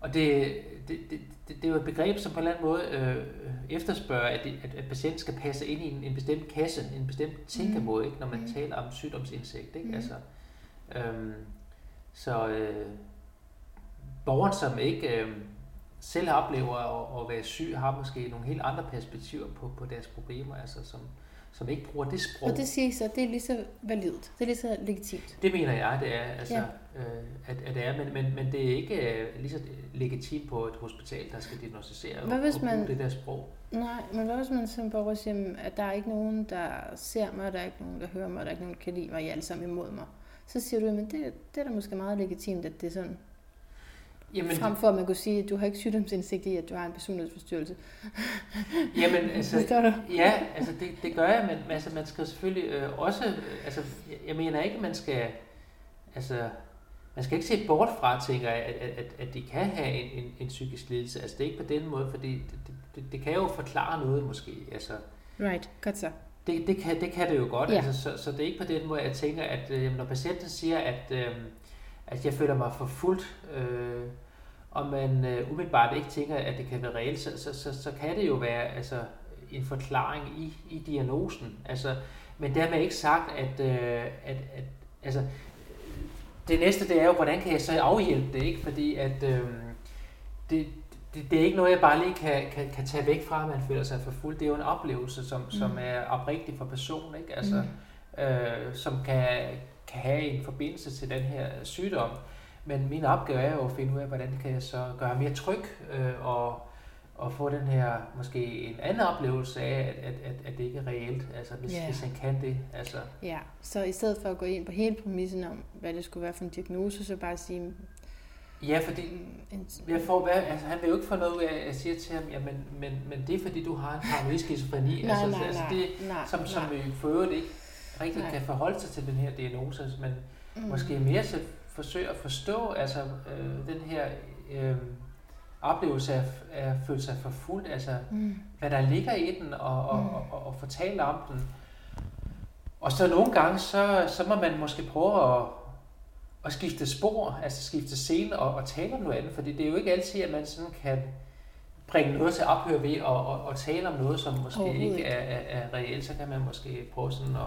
og det, det, det, det er jo et begreb, som på en eller anden måde øh, efterspørger, at, at, at patienten skal passe ind i en, en bestemt kasse, en bestemt tænkemåde, ikke, når man mm. taler om sygdomsindsigt. Ikke? Mm. Altså, øhm, så øh, borgeren, som ikke øh, selv oplever at, at være syg, har måske nogle helt andre perspektiver på, på deres problemer, altså som, som ikke bruger det sprog. Og det siger så, det er lige så validt, det er lige så legitimt. Det mener jeg, det er, altså, ja. øh, at, at det er, men, men, men det er ikke uh, lige så legitimt på et hospital, der skal diagnostisere hvad hvis og, man, det der sprog. Nej, men hvad hvis man som borger siger, at der er ikke nogen, der ser mig, der er ikke nogen, der hører mig, der er ikke nogen, der kan lide mig, I er alle sammen imod mig. Så siger du, at det, det er da måske meget legitimt, at det er sådan. Jamen, Frem for at man kunne sige, at du har ikke sygdomsindsigt i, at du har en personlighedsforstyrrelse. Jamen, altså, ja, altså det, det gør jeg, men altså, man skal selvfølgelig øh, også, øh, altså, jeg mener ikke, at man skal, altså, man skal ikke se bort fra, tænker jeg, at, at, at de kan have en, en, en psykisk lidelse. Altså, det er ikke på den måde, fordi det, det, det kan jo forklare noget måske. Altså, right, godt så. Det, det, kan, det kan det jo godt, yeah. altså, så, så det er ikke på den måde, jeg tænker, at øh, når patienten siger, at, øh, at jeg føler mig forfulgt, øh, og man øh, umiddelbart ikke tænker, at det kan være reelt, så, så, så, så kan det jo være altså, en forklaring i, i diagnosen. Altså, men dermed ikke sagt, at, øh, at, at altså, det næste det er jo, hvordan kan jeg så afhjælpe det, ikke? Fordi at øh, det, det, det er ikke noget, jeg bare lige kan, kan, kan tage væk fra, at man føler sig for fuld. Det er jo en oplevelse, som, mm. som er oprigtig for personen, ikke? Altså, mm. øh, som kan, kan have en forbindelse til den her sygdom. Men min opgave er jo at finde ud af, hvordan kan jeg så gøre mere tryg øh, og, og få den her måske en anden oplevelse af, at, at, at, at det ikke er reelt, altså hvis, yeah. hvis han kan det. Altså. Ja, så i stedet for at gå ind på hele præmissen om, hvad det skulle være for en diagnose, så bare sige... Ja, fordi jeg får, hvad, altså, han vil jo ikke få noget ud af, at jeg siger til ham, ja, men, men, men det er fordi, du har en paranoid skizofreni. nej, altså, nej, altså, det, nej, som, som vi for øvrigt ikke rigtig nej. kan forholde sig til den her diagnose, men mm. måske mere så forsøge at forstå altså, øh, den her øh, oplevelse af, af at føle sig forfulgt, altså mm. hvad der ligger i den, og, og, mm. og, og, og fortælle om den. Og så nogle gange, så, så må man måske prøve at, at skifte spor, altså skifte scene og, og tale om noget andet, fordi det er jo ikke altid, at man sådan kan bringe noget til ophør ved at, at, at tale om noget, som måske ikke er, er, er reelt, så kan man måske prøve sådan at,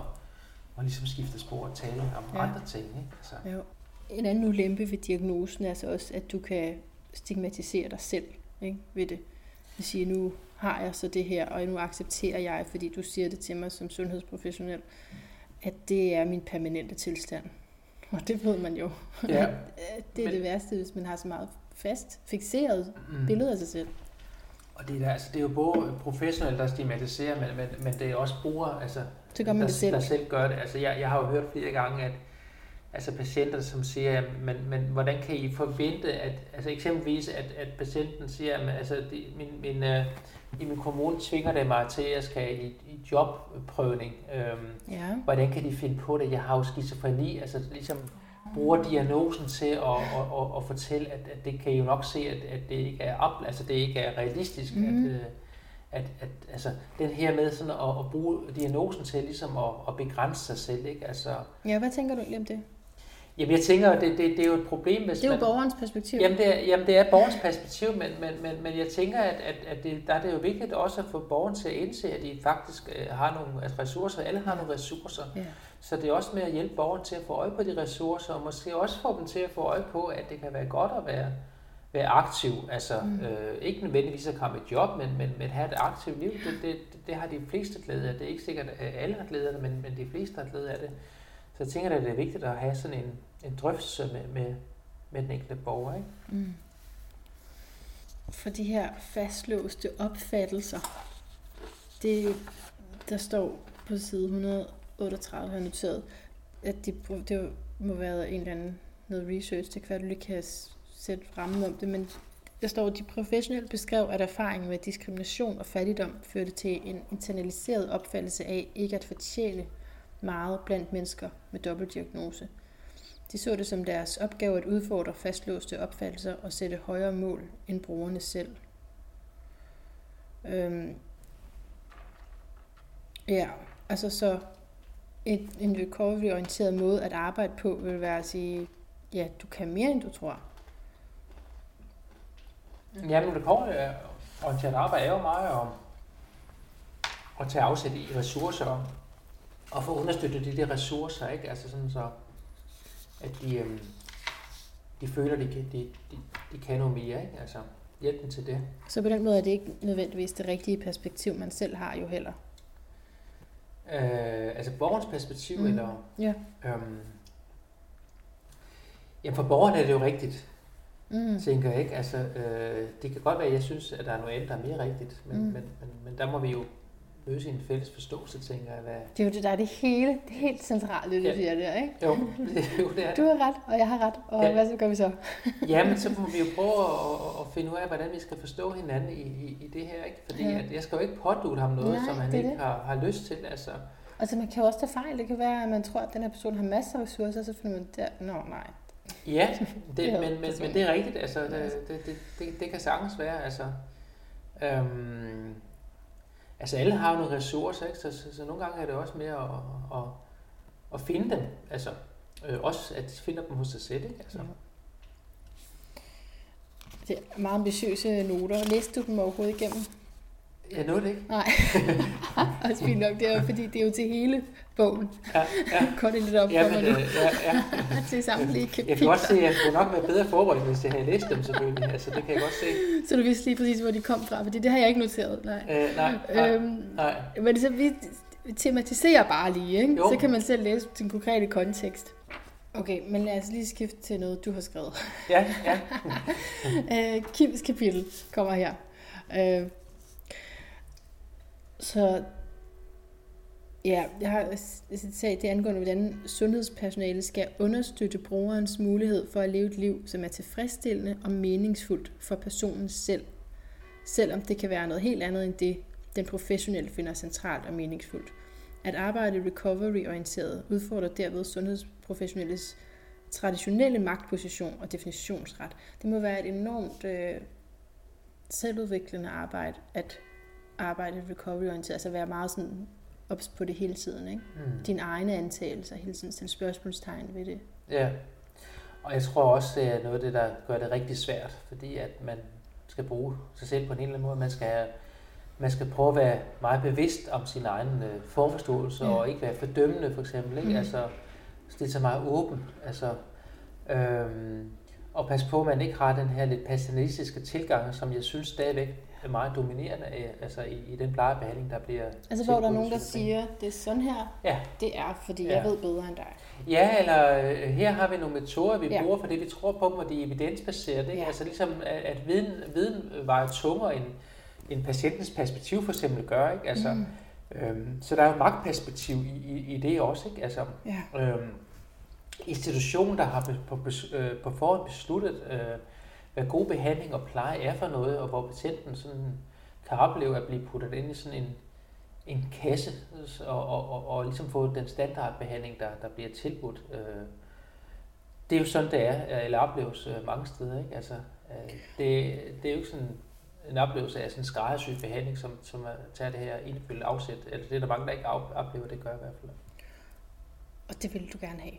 at ligesom skifte spor og tale om ja. andre ting. Ikke? Altså. Jo. En anden ulempe ved diagnosen er altså også, at du kan stigmatisere dig selv ikke, ved det. Det siger, nu har jeg så det her, og nu accepterer jeg, fordi du siger det til mig som sundhedsprofessionel, at det er min permanente tilstand. Og det ved man jo. Ja. det er Men, det værste, hvis man har så meget fast, fixeret mm. billede af sig selv. Og det er, altså, det er jo både professionelt, der stigmatiserer, men, men, men det er også brugere, altså, det gør man der, det selv. der selv gør det. Altså, jeg, jeg har jo hørt flere gange, at altså patienter, som siger, men, men hvordan kan I forvente, at altså eksempelvis, at, at patienten siger, at altså, de, min, min, uh, i min kommune tvinger det mig til, at jeg skal i, i jobprøvning. Øhm, ja. Hvordan kan de finde på det? Jeg har jo skizofreni, altså ligesom bruger diagnosen til at, at, at, at fortælle, at, at det kan I jo nok se, at, at det ikke er op, altså det ikke er realistisk, mm. at, mhm. øh, at, at altså, den her med sådan at, at bruge diagnosen til ligesom at, at begrænse sig selv, ikke? Altså, ja, hvad tænker du egentlig om det? Jamen jeg tænker, at det, det, det er jo et problem, hvis Det er jo man, borgerens perspektiv. Jamen det, er, jamen det er borgerens perspektiv, men, men, men, men jeg tænker, at, at, at det, der er det jo vigtigt også at få borgeren til at indse, at de faktisk øh, har nogle altså ressourcer. Alle har nogle ressourcer. Ja. Så det er også med at hjælpe borgeren til at få øje på de ressourcer, og måske også få dem til at få øje på, at det kan være godt at være, være aktiv. Altså mm. øh, ikke nødvendigvis at komme i job, men, men, men have et aktivt liv. Det, det, det har de fleste glæde af. Det er ikke sikkert, at alle har glæde af det, men, men de fleste har glæde af det. Så jeg tænker, at det er vigtigt at have sådan en, en drøftelse med, med, med den enkelte borger. Ikke? Mm. For de her fastlåste opfattelser, det, der står på side 138, har noteret, at det, det må være en eller anden noget research, det kan du lige kan sætte rammen om det, men der står, at de professionelle beskrev, at erfaringen med diskrimination og fattigdom førte til en internaliseret opfattelse af ikke at fortjene meget blandt mennesker med dobbeltdiagnose. De så det som deres opgave at udfordre fastlåste opfattelser og sætte højere mål end brugerne selv. Øhm, ja, altså så et, en recovery-orienteret måde at arbejde på vil være at sige, ja, du kan mere, end du tror. Ja, men recovery-orienteret arbejde er jo meget om at tage afsæt i ressourcer og få understøttet de der ressourcer, ikke? Altså sådan så, at de, øhm, de føler, de, de, de, de kan noget mere, ikke? Altså hjælp dem til det. Så på den måde er det ikke nødvendigvis det rigtige perspektiv, man selv har jo heller? Øh, altså borgerens perspektiv, mm. eller? Ja. Øhm, ja, for borgeren er det jo rigtigt, mm. tænker jeg ikke. Altså, øh, det kan godt være, at jeg synes, at der er noget andet, der er mere rigtigt, men, mm. men, men, men der må vi jo løse en fælles forståelse, tænker jeg. Hvad... Det er jo det, der er det hele, det helt centrale, du ja. siger der, ikke? Jo, det, jo, det er det. Du har ret, og jeg har ret, og ja. hvad så gør vi så? ja, men så må vi jo prøve at, at finde ud af, hvordan vi skal forstå hinanden i, i, i det her, ikke? Fordi ja. at jeg skal jo ikke pådute ham noget, Nej, som han ikke har, har lyst til, altså. Altså man kan jo også tage fejl. Det kan være, at man tror, at den her person har masser af ressourcer, og så finder man, der, nå nej. Ja, det, det men, men, men det er rigtigt. Altså, det, det, det, det, det kan sagtens være. Altså, øhm, altså alle har jo nogle ressourcer, ikke? Så, så, så nogle gange er det også mere at, at, at finde dem. Altså, øh, også at de finder dem hos sig selv. Ikke? Altså. Ja. Det er meget ambitiøse noter. Læste du dem overhovedet igennem? Jeg nåede det ikke. Nej, også fint nok. Det er fordi det er jo til hele bogen. Ja, ja. Kort det lidt op ja, men, øh, ja, ja. til samtlige kapitler. Jeg kan godt se, at jeg kunne nok være bedre forberedt, hvis jeg havde læst dem selvfølgelig. Altså, det kan jeg godt se. Så du vidste lige præcis, hvor de kom fra, for det har jeg ikke noteret. Nej, øh, nej, nej, øhm, nej. Men så vi tematiserer bare lige, ikke? Jo. så kan man selv læse den konkrete kontekst. Okay, men lad os lige skifte til noget, du har skrevet. Ja, ja. øh, Kims kapitel kommer her. Øh, så ja, jeg har sagt det angående, hvordan sundhedspersonale skal understøtte brugerens mulighed for at leve et liv, som er tilfredsstillende og meningsfuldt for personen selv. Selvom det kan være noget helt andet end det, den professionelle finder centralt og meningsfuldt. At arbejde recovery-orienteret udfordrer derved sundhedsprofessionelles traditionelle magtposition og definitionsret. Det må være et enormt øh, selvudviklende arbejde at arbejde recovery-orienteret, altså være meget sådan ops på det hele tiden, ikke? Mm. Dine egne antagelser, hele tiden stille spørgsmålstegn ved det. Ja, Og jeg tror også, det er noget af det, der gør det rigtig svært, fordi at man skal bruge sig selv på en eller anden måde. Man skal, have, man skal prøve at være meget bevidst om sin egen øh, forforståelse, ja. og ikke være fordømmende for eksempel. Ikke? Mm. Altså, det er så meget åben. Altså, øhm, og pas på, at man ikke har den her lidt passionistiske tilgang, som jeg synes stadigvæk meget dominerende altså i, i den plejebehandling, der bliver Altså hvor der er nogen, der siger, det er sådan her, ja. det er, fordi ja. jeg ved bedre end dig. Ja, eller øh, her har vi nogle metoder, vi ja. bruger, fordi vi tror på dem, og de er evidensbaserede. Ikke? Ja. Altså ligesom, at, at viden, viden vejer tungere end, end patientens perspektiv for eksempel gør. Ikke? Altså, mm. øhm, så der er jo magtperspektiv i, i, i det også. Ikke? Altså, ja. øhm, institutionen, der har på, på, øh, på forhånd besluttet, øh, hvad god behandling og pleje er for noget, og hvor patienten sådan kan opleve at blive puttet ind i sådan en, en kasse, og, og, og, og ligesom få den standardbehandling, der, der bliver tilbudt. Øh, det er jo sådan, det er, øh, eller opleves øh, mange steder. Ikke? Altså, det, det er jo ikke sådan en oplevelse af sådan en skræddersyet behandling, som, som at tage det her individuelle afsæt. Eller det er der mange, der ikke oplever, det gør i hvert fald. Og det vil du gerne have?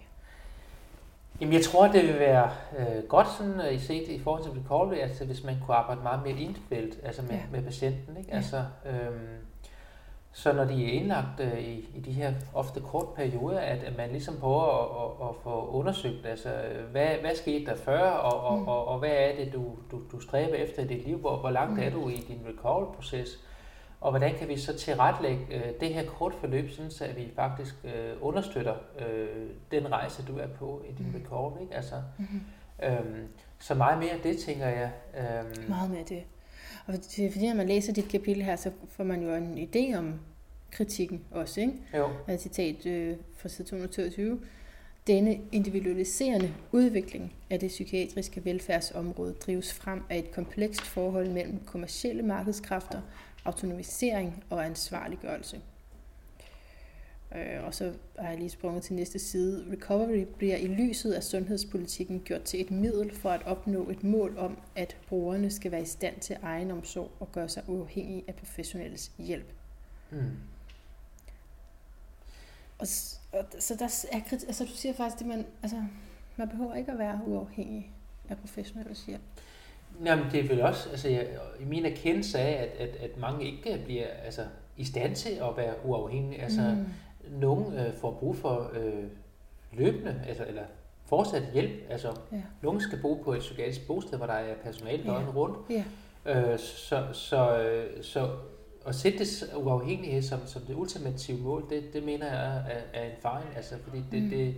Jamen, jeg tror, det vil være øh, godt sådan, at I set i forhold til recovery, altså hvis man kunne arbejde meget mere individuelt, altså med, ja. med patienten. Ikke? Ja. Altså, øhm, så når de er indlagt øh, i, i de her ofte kort perioder, at, at man ligesom prøver at, at, at få undersøgt, altså hvad, hvad skete der før, og, og, mm. og, og hvad er det, du, du, du stræber efter i dit liv, hvor, hvor langt mm. er du i din recovery-proces, og hvordan kan vi så tilretlægge øh, det her kort forløb, sådan så vi faktisk øh, understøtter øh, den rejse, du er på i din mm. recovery. Ikke? Altså, mm-hmm. øhm, så meget mere det, tænker jeg. Øhm. Meget mere det. Og det er fordi, når man læser dit kapitel her, så får man jo en idé om kritikken også. Ikke? Jo. Et citat øh, fra side 222. Denne individualiserende udvikling af det psykiatriske velfærdsområde drives frem af et komplekst forhold mellem kommersielle markedskræfter autonomisering og ansvarliggørelse. Øh, og så har jeg lige sprunget til næste side. Recovery bliver i lyset af sundhedspolitikken gjort til et middel for at opnå et mål om, at brugerne skal være i stand til egen omsorg og gøre sig uafhængige af professionelles hjælp. Mm. Og, og, så der er altså du siger faktisk, at man, altså, man behøver ikke at være uafhængig af professionelles hjælp. Jamen, det er vel også, altså jeg, i min erkendelse af, at, at, at mange ikke bliver altså, i stand til at være uafhængige. Altså, mm. nogen øh, får brug for øh, løbende, altså, eller fortsat hjælp. Altså, ja. nogen skal bo på et psykiatrisk bosted, hvor der er personale ja. døgnet rundt. Ja. Øh, så, så, øh, så at sætte det uafhængighed som, som det ultimative mål, det, det mener jeg er, er en fejl. Altså, fordi det, mm. det,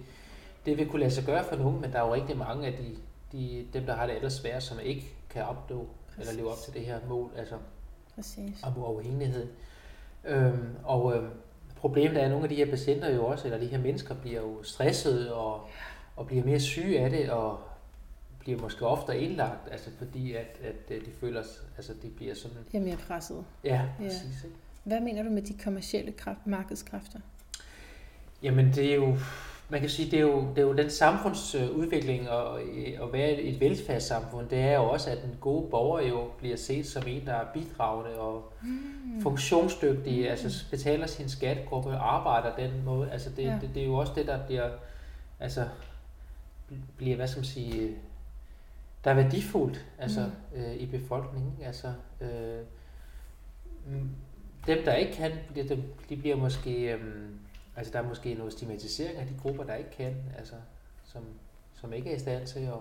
det vil kunne lade sig gøre for nogen, men der er jo rigtig mange af de, de, dem, der har det ellers svært, som ikke kan opnå Præcis. eller leve op til det her mål, altså Præcis. om uafhængighed. Øhm, og øhm, problemet er, at nogle af de her patienter jo også, eller de her mennesker, bliver jo stressede og, og bliver mere syge af det, og bliver måske ofte indlagt, altså fordi at, at øh, de føler, altså de bliver sådan... Ja, mere presset. Ja, præcis. Ja. Hvad mener du med de kommercielle kraft, markedskræfter? Jamen det er jo, man kan sige, det er jo, det er jo den samfundsudvikling og at være et velfærdssamfund, det er jo også, at den gode borger jo bliver set som en, der er bidragende og mm. funktionsdygtig, mm. altså betaler sin skattegruppe og arbejder den måde. Altså det, ja. det, det, er jo også det, der bliver, altså bliver, hvad skal man sige, der er værdifuldt altså, mm. øh, i befolkningen. Altså, øh, dem, der ikke kan, de, de bliver måske... Øh, Altså der er måske noget stigmatisering af de grupper, der ikke kan, altså som, som ikke er i stand til at,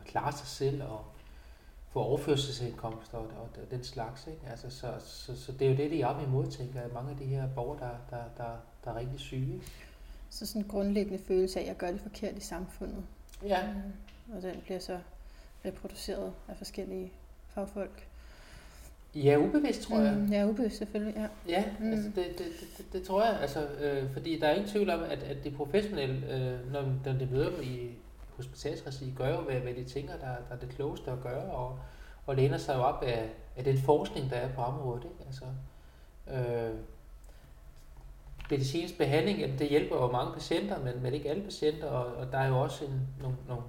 at klare sig selv og få overførselsindkomster og, og, og den slags. Ikke? Altså, så, så, så det er jo det, de er op imod, tænker jeg, mange af de her borgere, der, der, der, der er rigtig syge. Så sådan en grundlæggende følelse af, at jeg gør det forkert i samfundet. Ja. Mm, og den bliver så reproduceret af forskellige fagfolk. Ja, ubevidst, tror jeg. Mm, ja, ubevidst selvfølgelig, ja. Ja, mm. altså det, det, det, det tror jeg, altså, øh, fordi der er ingen tvivl om, at, at de professionelle, øh, når, når de møder dem i hospitalsregi, gør jo, hvad, hvad de tænker, der, der er det klogeste at gøre, og, og læner sig jo op af, af den forskning, der er på området. Ikke? Altså, øh, medicinsk behandling, jamen, det hjælper jo mange patienter, men, men ikke alle patienter, og, og der er jo også en, nogle, nogle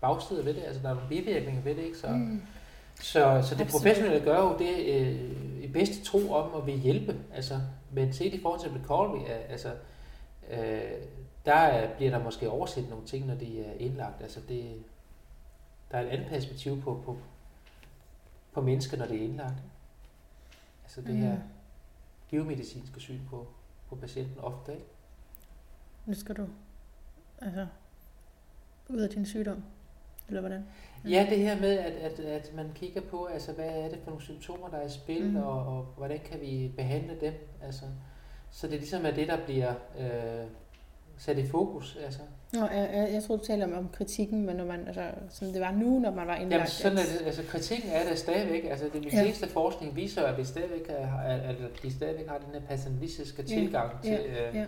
bagsider ved det, altså der er nogle bivirkninger ved det, ikke? Så, mm. Så, så det professionelle gør jo det øh, i bedste tro om at vil hjælpe. Altså, men set i forhold til recovery, altså, øh, der bliver der måske overset nogle ting, når de er indlagt. Altså det, der er et andet perspektiv på, på, på mennesker, når det er indlagt. Altså det mm. her biomedicinske syn på, på patienten ofte, ikke? Nu skal du altså, ud af din sygdom, eller hvordan? Ja, det her med, at, at, at man kigger på, altså, hvad er det for nogle symptomer, der er i spil, mm. og, og hvordan kan vi behandle dem. Altså, så det er ligesom er det, der bliver øh, sat i fokus. Altså. Nå, jeg, jeg, jeg tror du taler om, om kritikken, men når man, altså, som det var nu, når man var indlagt. Jamen, sådan er det, altså, kritikken er der stadigvæk. Altså, det ja. seneste forskning viser, at vi stadigvæk, er, at, at de stadigvæk har den her paternalistiske tilgang ja. til, ja. Øh, ja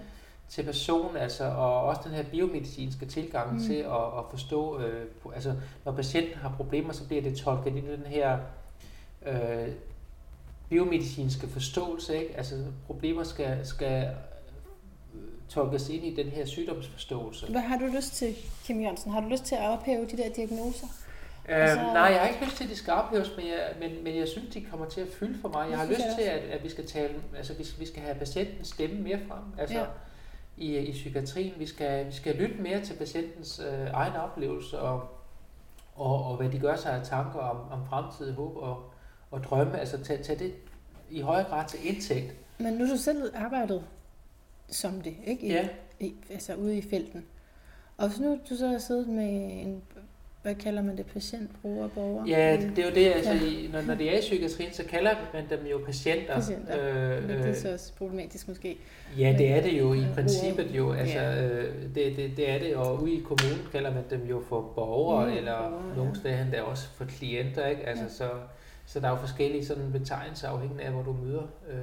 til personen, altså, og også den her biomedicinske tilgang mm. til at, at forstå, øh, altså når patienten har problemer, så bliver det tolket ind i den her øh, biomedicinske forståelse, ikke? Altså problemer skal, skal øh, tolkes ind i den her sygdomsforståelse. Hvad har du lyst til, Kim Jørgensen? Har du lyst til at ophæve de der diagnoser? Øhm, altså, nej, jeg har ikke lyst til, at de skal ophæves, men jeg, men, men jeg synes, de kommer til at fylde for mig. Jeg har lyst til, at, at vi skal tale, altså vi, vi skal have patientens stemme mere frem. Altså, ja i, i psykiatrien. Vi skal, vi skal lytte mere til patientens øh, egen oplevelse og, og, og hvad de gør sig af tanker om, om fremtidig håb og, og drømme. Altså tage, tage det i højere grad til indtægt. Men nu har du selv arbejdet som det, ikke? I, ja. I, altså ude i felten. Og hvis nu du så har siddet med en hvad kalder man det, patient, bruger, borger? Ja, det er jo det, altså, ja. når, når det er i psykiatrien, så kalder man dem jo patienter. Patienter, øh, men det er så også problematisk måske. Ja, det er det jo i princippet jo, altså, ja. øh, det, det, det er det, og ude i kommunen kalder man dem jo for borgere, ja, eller borgere, nogle steder ja. der også for klienter, ikke? Altså, ja. så, så der er jo forskellige sådan betegnelser afhængig af, hvor du møder øh,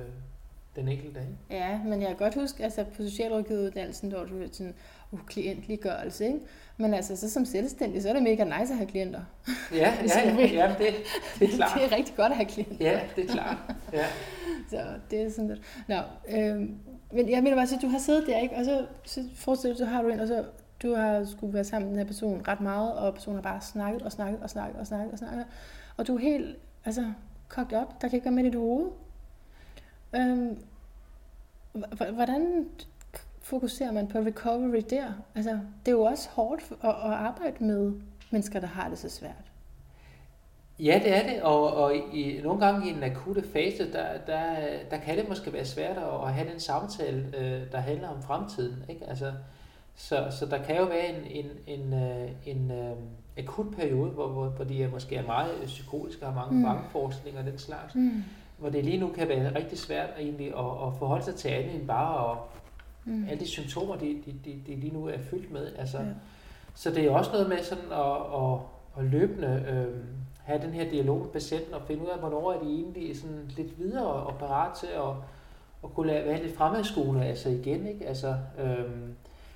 den enkelte dag. Ja, men jeg kan godt huske, altså på socialrådgiveruddannelsen, der var du sådan, uh, klientliggørelse, ikke? Men altså, så som selvstændig, så er det mega nice at have klienter. Ja, ja, ja, ja det, det er klart. det er rigtig godt at have klienter. Ja, det er klart. Ja. så det er sådan lidt. Nå, øhm, men jeg mener bare, at du har siddet der, ikke? Og så, så forestil dig, så har du en, og så du har skulle være sammen med den her person ret meget, og personen har bare snakket og snakket og snakket og snakket og snakket. Og du er helt, altså, kogt op. Der kan ikke være med i dit hoved. Øhm, hvordan fokuserer man på recovery der? Altså, det er jo også hårdt at, at arbejde med mennesker, der har det så svært. Ja, det er det, og, og i, nogle gange i en akutte fase, der, der, der kan det måske være svært at, have den samtale, øh, der handler om fremtiden. Ikke? Altså, så, så der kan jo være en, en, en, øh, en, øh, akut periode, hvor, hvor, hvor de er måske er meget psykotiske og har mange mm. bangeforestillinger og den slags. Mm hvor det lige nu kan være rigtig svært egentlig at, at forholde sig til andet end bare at, mm. alle de symptomer, de, de, de, de lige nu er fyldt med. Altså, ja. Så det er også noget med sådan at, at, at løbende øh, have den her dialog med patienten og finde ud af, hvornår er de egentlig sådan lidt videre og parat til at, at kunne lade, være lidt fremadskuende altså igen. Ikke? Altså, øh,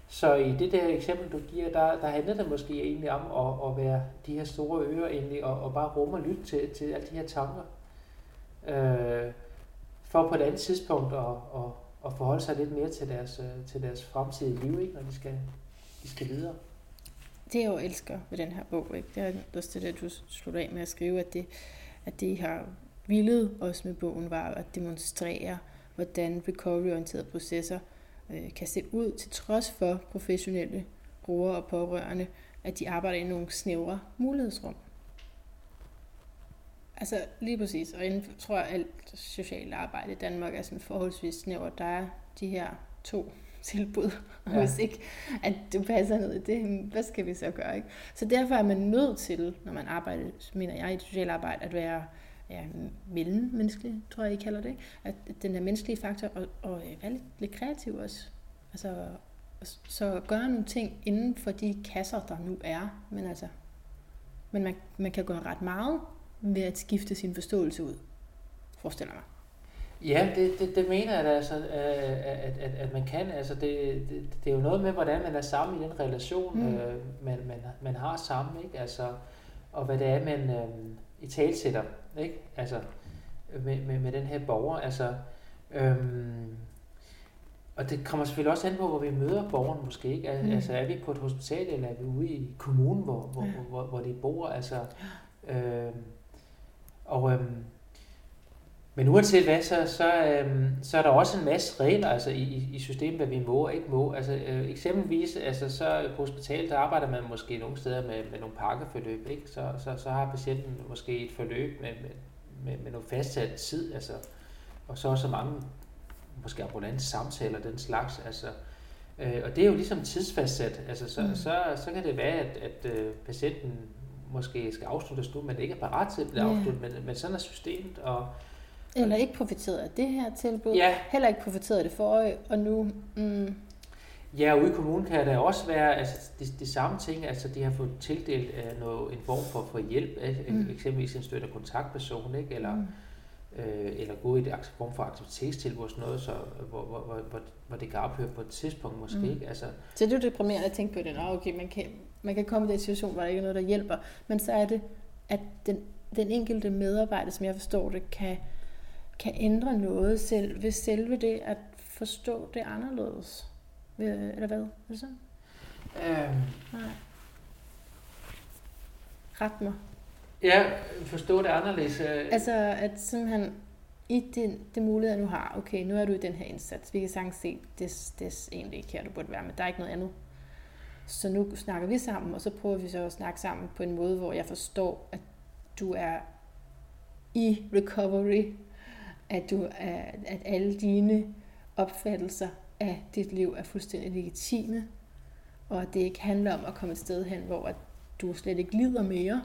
så i det der eksempel, du giver, der, der handler det måske egentlig om at, at være de her store ører egentlig, og, og bare rumme og lytte til, til alle de her tanker øh, for på et andet tidspunkt at, at, at forholde sig lidt mere til deres, øh, til deres fremtidige liv, ikke, når de skal, de skal videre. Det jeg jo elsker ved den her bog, ikke? det er også det, der du slutter af med at skrive, at det, at det har villet os med bogen, var at demonstrere, hvordan recovery-orienterede processer øh, kan se ud, til trods for professionelle brugere og pårørende, at de arbejder i nogle snævre mulighedsrum. Altså lige præcis, og jeg tror at alt socialt arbejde i Danmark er sådan forholdsvis snævert. Der er de her to tilbud, og ja. hvis ikke at du passer ned i det, hvad skal vi så gøre? Ikke? Så derfor er man nødt til, når man arbejder, mener jeg, i et socialt arbejde, at være ja, mellemmenneskelig, tror jeg, I kalder det. At den der menneskelige faktor, og, og være lidt, lidt kreativ også. Altså, så gøre nogle ting inden for de kasser, der nu er. Men altså, men man, man kan gøre ret meget ved at skifte sin forståelse ud, forestiller mig. Ja, det, det, det mener jeg da, altså, at, at, at man kan. Altså, det, det, det er jo noget med, hvordan man er sammen i den relation, mm. øh, man, man, man har sammen, ikke? Altså, og hvad det er, man øh, i talsætter, ikke? Altså, med, med, med den her borger. Altså, øhm, og det kommer selvfølgelig også an på, hvor vi møder borgeren måske. Ikke? Mm. Altså, er vi på et hospital, eller er vi ude i kommunen, hvor, hvor, ja. hvor, hvor de bor? Altså, øhm, og, øhm, Men uanset hvad, så, så, øhm, så er der også en masse regler altså, i, i systemet, hvad vi må og ikke må. Altså, øh, eksempelvis, altså, så på hospitalet, der arbejder man måske nogle steder med, med nogle pakkeforløb. Ikke? Så, så, så har patienten måske et forløb med, med, med, med noget fastsat tid, altså, og så også mange måske ambulante samtaler, den slags. Altså, øh, og det er jo ligesom tidsfastsat. Altså, så, mm. så, så kan det være, at, at øh, patienten måske skal afsluttes nu, men det ikke er parat til at blive yeah. afsluttet, men, men sådan er systemet. Og, eller ikke profiteret af det her tilbud, ja. heller ikke profiteret af det forrige, og nu... Mm. Ja, ude i kommunen kan der også være altså, de, de samme ting, altså de har fået tildelt uh, noget, en form for, for hjælp, mm. eksempelvis en støtte kontaktperson, ikke? eller mm øh, eller gå i det form for aktivitetstilbud sådan noget, så, hvor, hvor, hvor, hvor det kan ophøre på et tidspunkt måske. Mm. Ikke? Altså, så det er jo deprimerende at tænke på det, Nå, okay, man kan, man kan komme i den situation, hvor der ikke er noget, der hjælper, men så er det, at den, den enkelte medarbejder, som jeg forstår det, kan, kan ændre noget selv, ved selve det at forstå det anderledes. Eller hvad? Er det sådan? Øhm. Nej. Ret mig. Ja, forstå det anderledes. Øh. Altså, at simpelthen i det, det mulighed, du har, okay, nu er du i den her indsats, vi kan sagtens se, det, det er egentlig ikke her, du burde være, men der er ikke noget andet. Så nu snakker vi sammen, og så prøver vi så at snakke sammen på en måde, hvor jeg forstår, at du er i recovery, at, du er, at alle dine opfattelser af dit liv er fuldstændig legitime, og at det ikke handler om at komme et sted hen, hvor at du slet ikke lider mere,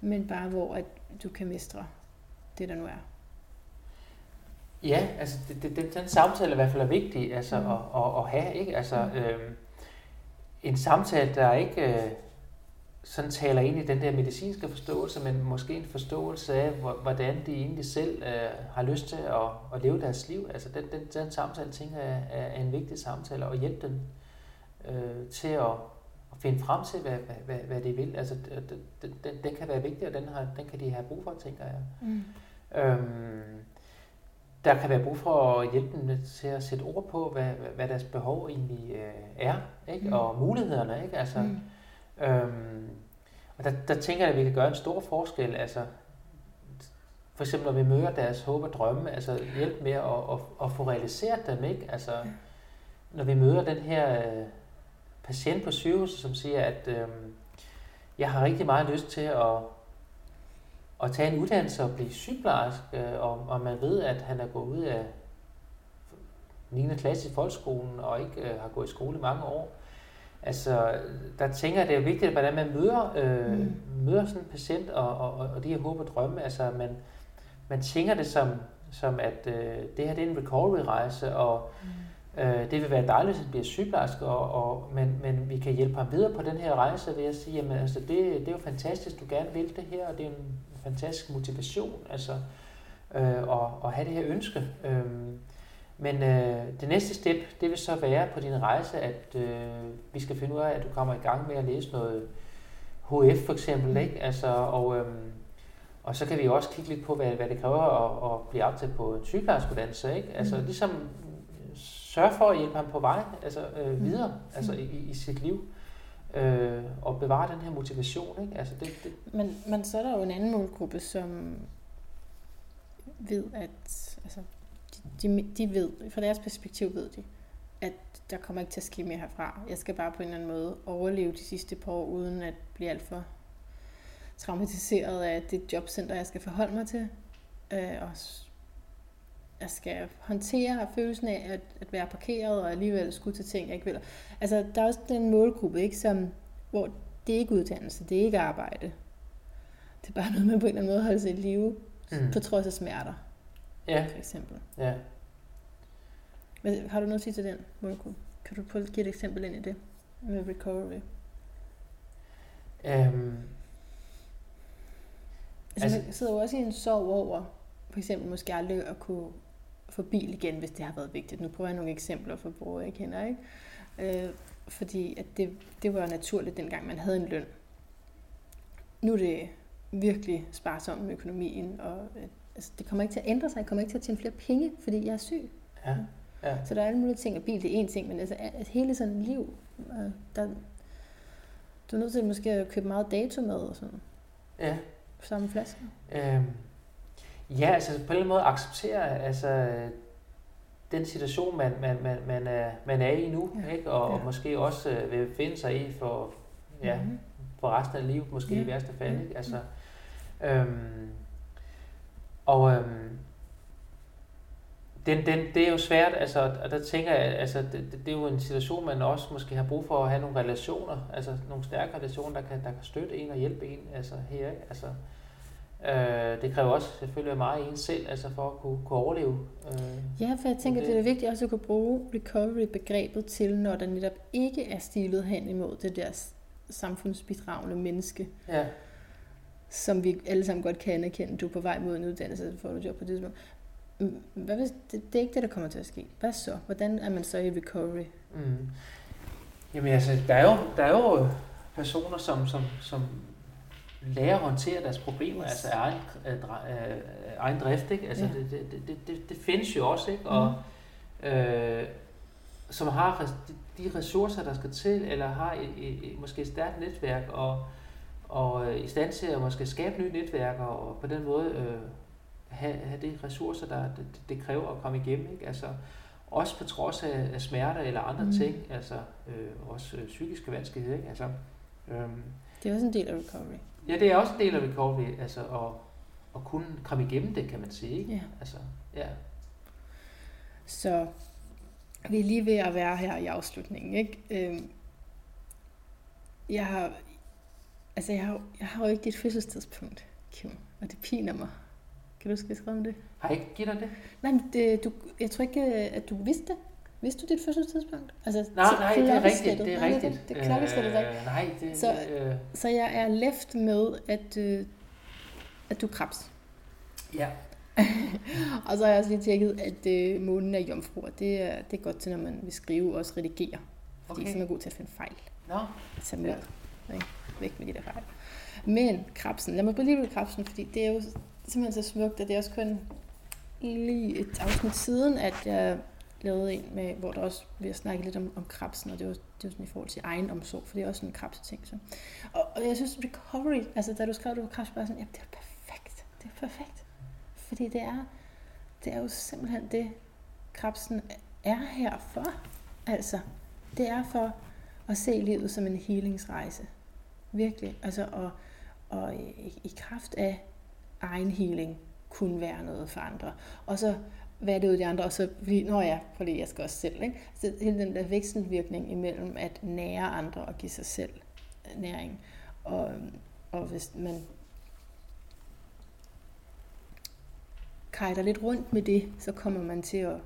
men bare hvor at du kan mestre det, der nu er. Ja, altså det, det, den, den samtale i hvert fald er vigtig altså, mm. at, at, at have. Ikke? Altså, mm. øhm, en samtale, der ikke øh, sådan taler ind i den der medicinske forståelse, men måske en forståelse af, hvordan de egentlig selv øh, har lyst til at, at leve deres liv. Altså den, den, den samtale, tænker jeg, er, er en vigtig samtale, og hjælpe dem øh, til at, finde frem til, hvad, hvad, hvad, hvad de vil. Altså, den, den, den kan være vigtig, og den, har, den kan de have brug for, tænker jeg. Mm. Øhm, der kan være brug for at hjælpe dem til at sætte ord på, hvad, hvad deres behov egentlig øh, er, ikke? Mm. og mulighederne. Ikke? Altså, mm. øhm, og der, der tænker jeg, at vi kan gøre en stor forskel. Altså, for eksempel når vi møder deres håb og drømme, altså hjælp med at, at, at få realiseret dem. Ikke? Altså, når vi møder den her... Øh, patient på sygehuset, som siger, at øh, jeg har rigtig meget lyst til at, at tage en uddannelse og blive sygeplejerske, og, og man ved, at han er gået ud af 9. klasse i folkeskolen og ikke øh, har gået i skole i mange år. Altså, der tænker jeg, det er vigtigt, hvordan man møder, øh, mm. møder sådan en patient og, og, og de her håb og drømme. Altså, man, man tænker det som, som at øh, det her det er en recovery-rejse, og mm Øh, det vil være dejligt, at han bliver sygeplejerske, og, og, men, men vi kan hjælpe ham videre på den her rejse ved at sige, at altså, det, det er jo fantastisk, du gerne vil det her, og det er en fantastisk motivation altså, øh, at, at have det her ønske. Øh, men øh, det næste step, det vil så være på din rejse, at øh, vi skal finde ud af, at du kommer i gang med at læse noget HF for eksempel, ikke? Altså, og, øh, og så kan vi også kigge lidt på, hvad, hvad det kræver at, at blive optaget på en sygeplejerskeuddannelse, ikke? Altså, mm. ligesom sørge for at hjælpe ham på vej altså, øh, mm. videre mm. altså, i, i sit liv. Øh, og bevare den her motivation. Ikke? Altså, det, det. Men, men så er der jo en anden målgruppe, som ved, at altså, de, de ved, fra deres perspektiv ved de, at der kommer ikke til at ske mere herfra. Jeg skal bare på en eller anden måde overleve de sidste par år, uden at blive alt for traumatiseret af det jobcenter, jeg skal forholde mig til. Øh, og jeg skal håndtere følelsen af at, at være parkeret og alligevel skulle til ting, jeg ikke vil. Altså, der er også den målgruppe, ikke, som, hvor det er ikke uddannelse, det er ikke arbejde. Det er bare noget, man på en eller anden måde holder sig i live, mm. på trods af smerter. Ja. For eksempel. Ja. Men, har du noget at sige til den målgruppe? Kan du prøve at give et eksempel ind i det med recovery? Um, altså, man sidder jo også i en sorg over, for eksempel måske aldrig at kunne få bil igen, hvis det har været vigtigt. Nu prøver jeg nogle eksempler for brugere, jeg kender, ikke? Øh, fordi at det, det var naturligt, dengang man havde en løn. Nu er det virkelig sparsomt med økonomien, og øh, altså, det kommer ikke til at ændre sig. Jeg kommer ikke til at tjene flere penge, fordi jeg er syg. Ja. Ja. Så der er alle mulige ting, og bil det er én ting, men altså, altså hele sådan liv, øh, der, du er nødt til måske at købe meget dato med og sådan. Ja. Samme flasker. Øhm, Ja, altså på en eller anden måde acceptere altså, den situation, man, man, man, man, er, man er i nu, ja. ikke? Og, ja. og måske også øh, vil finde sig i for, ja, mm-hmm. for resten af livet, måske ja. i værste fald. Ikke? Altså, øhm, og øhm, den, den, det er jo svært, altså, og der tænker jeg, altså, det, det er jo en situation, man også måske har brug for at have nogle relationer, altså nogle stærke relationer, der kan, der kan støtte en og hjælpe en, altså her, altså, øh, det kræver også selvfølgelig meget en selv, altså for at kunne, kunne overleve. Øh, ja, for jeg tænker, det. det er vigtigt også at kunne bruge recovery-begrebet til, når der netop ikke er stilet hen imod det der samfundsbidragende menneske. Ja som vi alle sammen godt kan anerkende, du er på vej mod en uddannelse, så får du job på det tidspunkt. Hvad hvis, det, det er ikke det, der kommer til at ske. Hvad så? Hvordan er man så i recovery? Mm. Jamen altså, der er jo, der er jo personer, som, som, som lærer at håndtere deres problemer, altså egen, øh, egen drift, ikke? Altså, ja. det, det, det, det, det findes jo også, ikke? Og, mm. øh, som har de ressourcer, der skal til, eller har et, et, et, måske et stærkt netværk, og, og øh, i stand til at måske skabe nye netværk, og på den måde øh, have, have de ressourcer, der det, det kræver at komme igennem. Ikke? Altså, også på trods af, af smerter eller andre mm. ting, altså øh, også øh, psykiske vanskeligheder. Ikke? Altså, øhm, det er også en del af recovery. Ja, det er også en del af recovery, altså at, at kunne komme igennem det, kan man sige. Ikke? Ja. Altså, ja. Så vi er lige ved at være her i afslutningen. Ikke? Øhm, jeg har, altså jeg har, jeg har jo ikke dit fødselstidspunkt, Kim, og det piner mig. Kan du huske, skrive om det? Har jeg ikke givet dig det? Nej, men det, du, jeg tror ikke, at du vidste det. Vidste du dit fødselstidspunkt? Altså, nej, nej, det er rigtigt. Det er nej, rigtigt. Det, det, det øh, ikke. Nej, det, så, øh. så jeg er left med, at, øh, at du krebs. Ja. og så har jeg også lige tjekket, at øh, månen er jomfru, og det er, det er godt til, når man vil skrive og også redigere. Fordi okay. så er man god til at finde fejl. Nå. Så med. Ja. Væk med de der fejl. Men krabsen, lad mig blive lige ved krabsen, fordi det er jo simpelthen så smukt, at det er også kun lige et afsnit siden, at jeg lavet en, med, hvor der også vi har snakket lidt om, om krebsen, og det var, det var sådan i forhold til egen omsorg, for det er også en krabseting. Så. Og, og, jeg synes, recovery, altså da du skrev, at du var krebs, bare sådan, jamen det er perfekt, det er perfekt. Fordi det er, det er jo simpelthen det, krebsen er her for. Altså, det er for at se livet som en healingsrejse. Virkelig. Altså, og, og i, i kraft af egen healing kunne være noget for andre. Og så hvad er det ud de andre, og så fordi, nå ja, fordi jeg skal også selv. Ikke? Så hele den der vekselvirkning imellem at nære andre og give sig selv næring. Og, og hvis man kajter lidt rundt med det, så kommer man til at,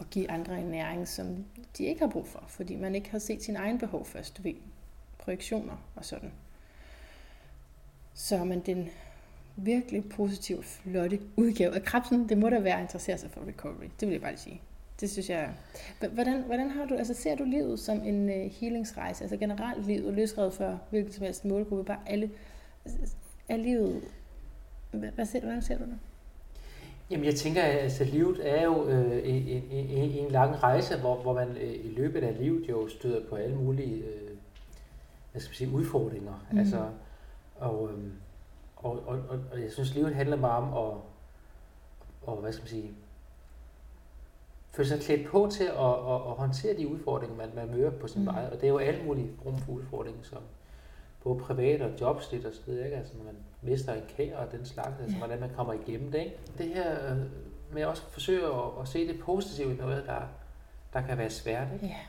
at give andre en næring, som de ikke har brug for, fordi man ikke har set sin egen behov først ved projektioner og sådan. Så man den virkelig positiv, flotte udgave af Krabsen. Det må da være at interessere sig for recovery. Det vil jeg bare sige. Det synes jeg. Hvordan, hvordan har du, altså ser du livet som en uh, healingsrejse? Altså generelt livet løsredet for hvilken som helst målgruppe? Bare alle, er livet, hvad, hvad ser du, hvordan ser du det? Jamen jeg tænker, at altså, livet er jo øh, en, en, en lang rejse, hvor, hvor man øh, i løbet af livet jo støder på alle mulige øh, hvad skal man sige, udfordringer. Mm. Altså, og, øh, og, og, og, og jeg synes, livet handler meget om at, og, hvad skal man sige, føle sig klædt på til at, at, at håndtere de udfordringer, man, man møder på sin mm. vej. Og det er jo alle mulige rum for udfordringer, som både privat og jobslit og så videre, ikke? Altså, man mister en kær og den slags, altså, ja. hvordan man kommer igennem det, ikke? Det her med at også forsøge at, at se det positive i noget, der, der kan være svært, ikke? Ja.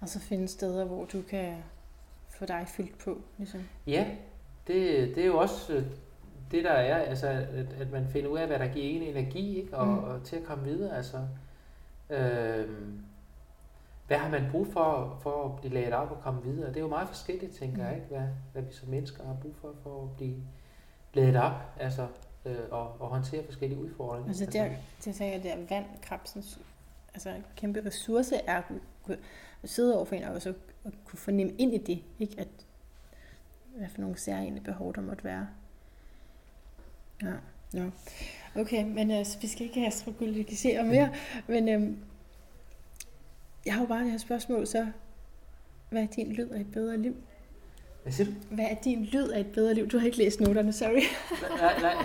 Og så finde steder, hvor du kan få dig fyldt på, ligesom. Ja, det, det er jo også øh, det, der er, altså, at, at man finder ud af, hvad der giver en energi, ikke? Og, mm. og til at komme videre. Altså, øh, hvad har man brug for, for at blive lavet op og komme videre? Det er jo meget forskelligt, tænker mm. jeg, ikke? Hvad, hvad vi som mennesker har brug for, for at blive lavet op, altså, øh, og, og håndtere forskellige udfordringer. Altså, der, det tænker jeg, der vand, krabsens altså, kæmpe ressource er at sidde over for en og så at kunne fornemme ind i det, ikke? At hvad for nogle særlige behov, der måtte være. Ja, ja. Okay, men altså, vi skal ikke have astrologisere mere, men øhm, jeg har jo bare det her spørgsmål, så hvad er din lyd af et bedre liv? Hvad siger du? Hvad er din lyd af et bedre liv? Du har ikke læst noterne, sorry. nej, nej.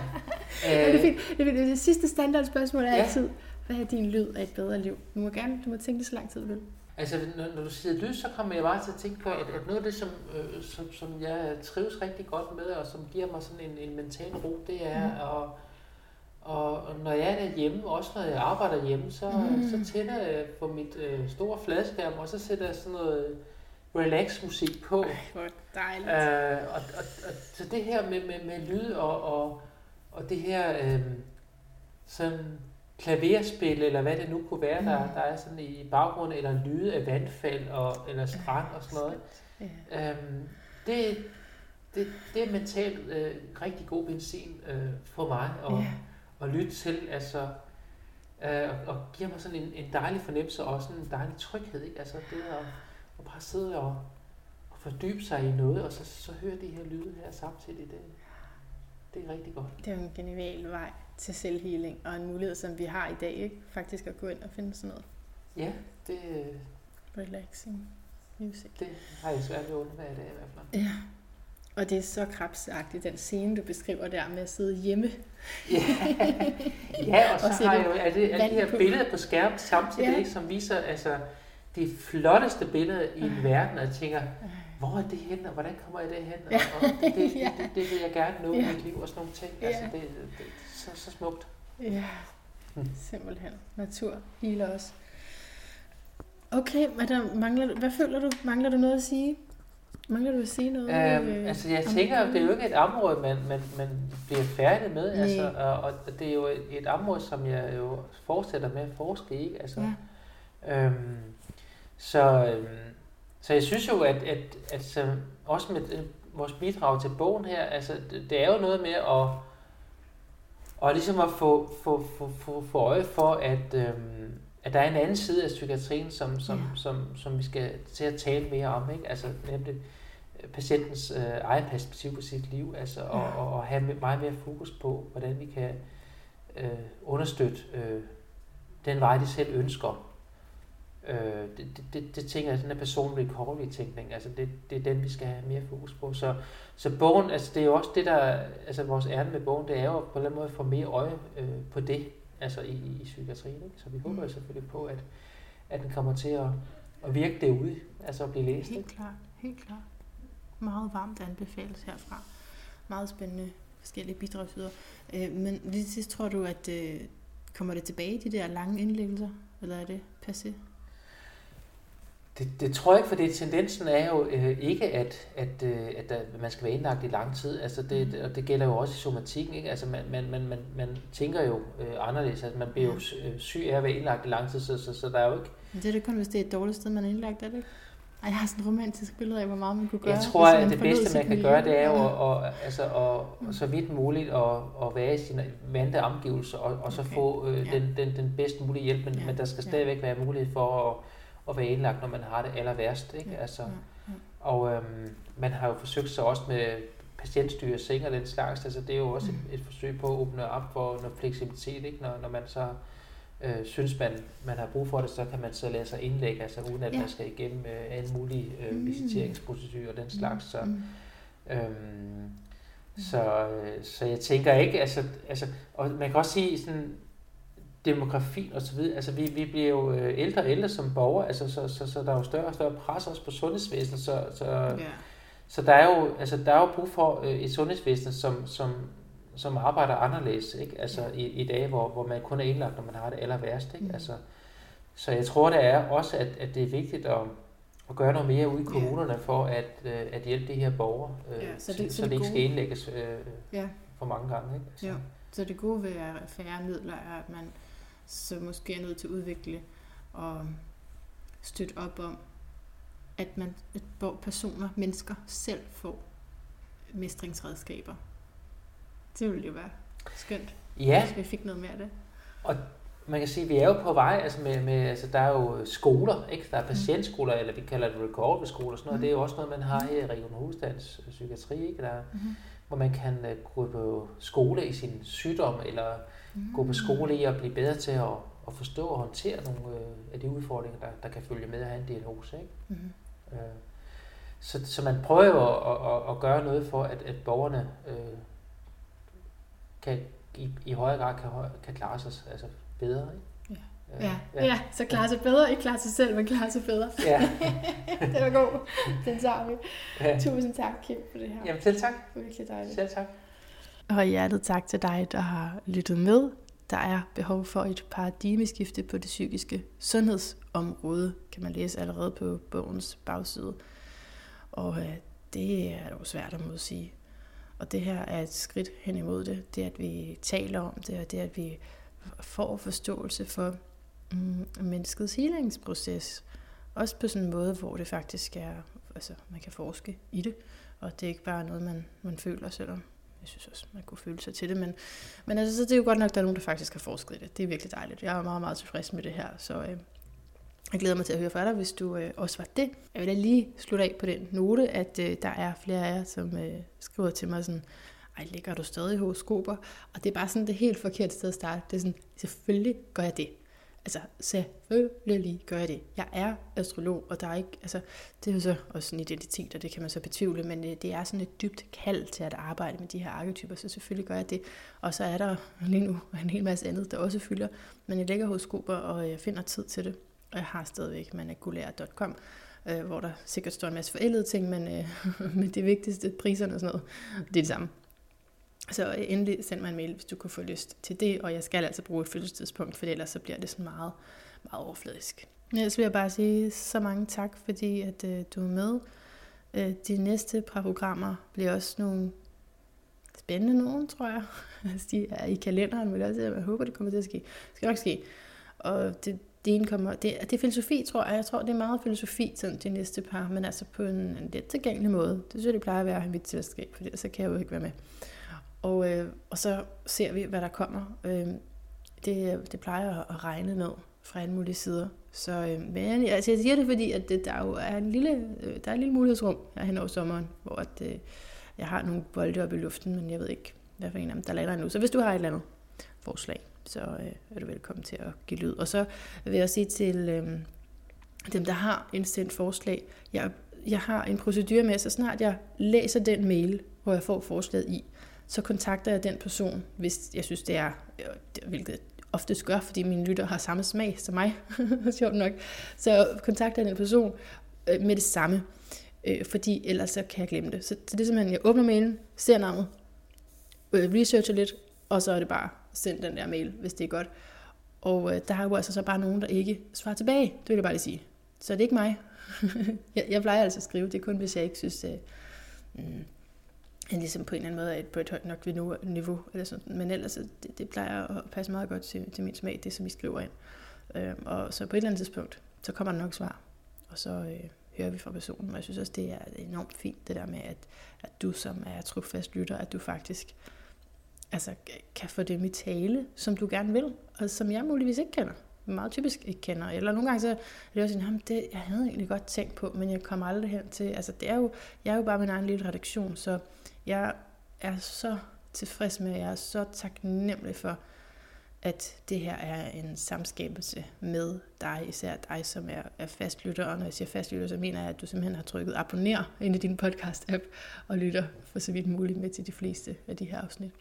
Øh, det, er fint. Det, er fint. det sidste standardspørgsmål er ja. altid, hvad er din lyd af et bedre liv? Du må gerne, du må tænke det så lang tid, du vil. Altså, når, når du siger lyd, så kommer jeg bare til at tænke på, at, at noget af det, som, øh, som, som jeg trives rigtig godt med, og som giver mig sådan en, en mental ro, det er mm. at og når jeg er derhjemme, også når jeg arbejder hjemme, så, mm. så tænder jeg på mit øh, store fladskærm, og så sætter jeg sådan noget relax musik på. Ej, hvor dejligt. Øh, og, og, og, så det her med, med, med lyd og, og, og det her øh, sådan klaverspil, eller hvad det nu kunne være, der, der er sådan i baggrunden, eller lyde af vandfald, og, eller strand og sådan noget. Ja. Øhm, det, det, det er mentalt øh, rigtig god benzin øh, for mig at, ja. at lytte til, altså, øh, og, og giver mig sådan en, en dejlig fornemmelse, og sådan en dejlig tryghed, ikke? Altså det at, at bare sidde og, og fordybe sig i noget, og så, så høre de her lyde her samtidig, det, det er rigtig godt. Det er en genial vej til selvhealing, og en mulighed, som vi har i dag, ikke? Faktisk at gå ind og finde sådan noget. Ja, det... Relaxing music. Det har jeg svært ved at undvære i dag i hvert fald. Ja. Og det er så krabsagtigt, den scene, du beskriver der med at sidde hjemme. Ja, ja og så, og har jeg jo alle, alle de her billeder på skærmen samtidig, ja. ikke, som viser altså, de flotteste billeder i en verden, og jeg tænker, hvor er det hen, og hvordan kommer jeg derhen, og, og det, det, det, det, vil jeg gerne nå ja. i mit liv, og sådan nogle ting. Ja. Altså, det, det, så, så smukt. Ja, hmm. simpelthen. Natur healer os. Okay, hvad, der mangler du, hvad føler du? Mangler du noget at sige? Mangler du at sige noget? Øhm, øh, altså jeg tænker, at det er jo ikke et område, man, man, man bliver færdig med. Altså, og, og det er jo et, et område, som jeg jo fortsætter med at forske i. Altså, ja. øhm, så, øhm, så jeg synes jo, at, at, at så også med vores bidrag til bogen her, altså det, det er jo noget med at, og ligesom at få, få, få, få, få øje for, at, øhm, at der er en anden side af psykiatrien, som, som, ja. som, som vi skal til at tale mere om, ikke? Altså nemlig patientens øh, eget perspektiv på sit liv, altså, ja. og, og, og have meget mere fokus på, hvordan vi kan øh, understøtte øh, den vej, de selv ønsker. Øh, det, det, det, det tænker jeg, den her personlig recovery-tænkning, altså det, det er den, vi skal have mere fokus på. Så, så bogen, altså det er jo også det, der, altså vores ærne med bogen, det er jo på en eller anden måde at få mere øje øh, på det, altså i, i psykiatrien. Ikke? Så vi håber mm. selvfølgelig på, at, at den kommer til at, at virke derude, altså at blive læst. Helt klart, helt klart. Meget varmt anbefales herfra. Meget spændende forskellige bidragsydere. Øh, men lige sidst tror du, at øh, kommer det tilbage, de der lange indlæggelser, eller er det passé? Det, det tror jeg ikke, fordi tendensen er jo øh, ikke, at, at, øh, at der, man skal være indlagt i lang tid. Altså det, mm. og det gælder jo også i somatikken. Ikke? Altså man, man, man, man, man tænker jo øh, anderledes. Altså man bliver jo øh, syg af at være indlagt i lang tid, så, så, så der er jo ikke... Men det er det kun, hvis det er et dårligt sted, man er indlagt, er det ikke? Ej, jeg har sådan et romantisk billede af, hvor meget man kunne gøre. Jeg tror, at det bedste, man kan gøre, det er jo at, altså, at, mm. så vidt muligt at, at være i sine vante omgivelser, og, og så okay. få øh, ja. den, den, den bedst mulige hjælp, men, ja. men der skal stadigvæk være mulighed for at at være indlagt, når man har det aller værst. Ikke? Altså. Og øhm, man har jo forsøgt sig også med patientstyre seng og den slags. Altså, det er jo også mm. et, et forsøg på at åbne op for noget fleksibilitet, ikke? Når, når man så øh, synes, man, man har brug for det, så kan man så lade sig indlægge, altså uden at ja. man skal igennem øh, alle mulige øh, mm. visiteringsprocedurer og den slags. Så, mm. øhm, mm. så, øh, så jeg tænker ikke, altså, altså og man kan også sige sådan, demografi og så videre. Altså vi, vi bliver jo øh, ældre og ældre som borgere, altså, så, så, så der er jo større og større pres også på sundhedsvæsenet, så, så, yeah. så der er jo, altså, der er jo brug for øh, et sundhedsvæsen, som, som, som arbejder anderledes, ikke? Altså yeah. i, i dage, hvor, hvor man kun er indlagt, når man har det aller værst, ikke? Mm. Altså, så jeg tror, det er også, at, at det er vigtigt at, at gøre noget mere ude i kommunerne yeah. for at, øh, at hjælpe de her borgere, yeah, så, det, så, så det, det ikke skal indlægges øh, yeah. for mange gange. Ikke? Altså. Ja. Så det gode ved at færre midler er, at man så måske er nødt til at udvikle og støtte op om, at man, at personer, mennesker selv får mestringsredskaber. Det ville jo være skønt, ja. hvis vi fik noget mere af det. Og man kan sige, at vi er jo på vej, altså, med, med, altså der er jo skoler, ikke? der er mm. patientskoler, mm. eller vi kalder det recovery-skoler, sådan noget. Mm. det er jo også noget, man har i Region Hovedstadens psykiatri, ikke? Der, mm. Hvor man kan uh, gå på skole i sin sygdom, eller mm. gå på skole i at blive bedre til at, at forstå og håndtere nogle øh, af de udfordringer, der, der kan følge med at have en diagnose. Ikke? Mm. Øh, så, så man prøver at, at, at gøre noget for, at, at borgerne øh, kan i, i højere grad kan, kan klare sig altså bedre. Ikke? Ja. Ja, ja, så klare sig bedre. Ikke klare sig selv, men klare sig bedre. Ja. det var god. Den tager vi. Ja. Tusind tak, Kim, for det her. Jamen, selv tak. Det var virkelig dejligt. Selv tak. Og hjertet tak til dig, der har lyttet med. Der er behov for et paradigmeskifte på det psykiske sundhedsområde, kan man læse allerede på bogens bagside. Og øh, det er jo svært at modsige. Og det her er et skridt hen imod det. Det, at vi taler om det, og det, at vi får forståelse for mm, menneskets healingsproces. Også på sådan en måde, hvor det faktisk er, altså man kan forske i det, og det er ikke bare noget, man, man føler, selvom jeg synes også, man kunne føle sig til det. Men, men altså, så det er jo godt nok, at der er nogen, der faktisk har forsket i det. Det er virkelig dejligt. Jeg er meget, meget tilfreds med det her, så øh, jeg glæder mig til at høre fra dig, hvis du øh, også var det. Jeg vil da lige slutte af på den note, at øh, der er flere af jer, som øh, skriver til mig sådan, ej, ligger du stadig i horoskoper? Og det er bare sådan det helt forkerte sted at starte. Det er sådan, selvfølgelig gør jeg det. Altså, selvfølgelig gør jeg det. Jeg er astrolog, og der er ikke, altså, det er jo så også en identitet, og det kan man så betvivle, men øh, det er sådan et dybt kald til at arbejde med de her arketyper, så selvfølgelig gør jeg det. Og så er der lige nu en hel masse andet, der også fylder, men jeg lægger horoskoper, og jeg finder tid til det. Og jeg har stadigvæk managulær.com, øh, hvor der sikkert står en masse forældede ting, men, øh, men det vigtigste, priserne og sådan noget, det er det samme. Så endelig send mig en mail, hvis du kunne få lyst til det, og jeg skal altså bruge et fødselstidspunkt, for ellers så bliver det sådan meget, meget overfladisk. Ellers vil jeg bare sige så mange tak, fordi at øh, du er med. Øh, de næste par programmer bliver også nogle spændende nogen, tror jeg. Altså, de er i kalenderen, men også, jeg håber, det kommer til at ske. Det skal nok ske. Og det, det ene kommer, det, det er filosofi, tror jeg. Jeg tror, det er meget filosofi, sådan de næste par, men altså på en, en lidt tilgængelig måde. Det synes jeg, det plejer at være mit selskab, for så kan jeg jo ikke være med. Og, øh, og så ser vi, hvad der kommer. Øh, det, det plejer at regne ned fra alle mulige sider. Så øh, men, altså, jeg siger det, fordi at det, der jo er en lille, øh, der er en lille mulighedsrum her hen over sommeren, hvor at, øh, jeg har nogle bolde op i luften, men jeg ved ikke, hvad for en af dem, der lander nu. Så hvis du har et eller andet forslag, så øh, er du velkommen til at give lyd. Og så vil jeg sige til øh, dem, der har indsendt forslag, jeg, jeg har en procedure med, så snart jeg læser den mail, hvor jeg får forslaget i, så kontakter jeg den person, hvis jeg synes, det er, øh, hvilket ofte gør, fordi mine lytter har samme smag som mig, sjovt nok, så kontakter jeg den person øh, med det samme, øh, fordi ellers så kan jeg glemme det. Så, så det er simpelthen, jeg åbner mailen, ser navnet, researcher lidt, og så er det bare send den der mail, hvis det er godt. Og øh, der er jo altså så bare nogen, der ikke svarer tilbage, det vil jeg bare lige sige. Så det er ikke mig. jeg, jeg plejer altså at skrive, det er kun, hvis jeg ikke synes, øh, mm, jeg ligesom på en eller anden måde er på et højt nok niveau. Eller sådan. Men ellers, det, det plejer at passe meget godt til, til min smag, det som I skriver ind. Øh, og så på et eller andet tidspunkt, så kommer der nok svar. Og så øh, hører vi fra personen. Og jeg synes også, det er enormt fint, det der med, at, at du som er trofast lytter, at du faktisk altså, kan få dem i tale, som du gerne vil, og som jeg muligvis ikke kender meget typisk ikke kender. Eller nogle gange så er det også sådan, det jeg havde egentlig godt tænkt på, men jeg kommer aldrig hen til, altså det er jo, jeg er jo bare min egen lille redaktion, så jeg er så tilfreds med, jeg er så taknemmelig for, at det her er en samskabelse med dig, især dig, som er, er fastlytter. Og når jeg siger fastlytter, så mener jeg, at du simpelthen har trykket abonner ind i din podcast-app og lytter for så vidt muligt med til de fleste af de her afsnit.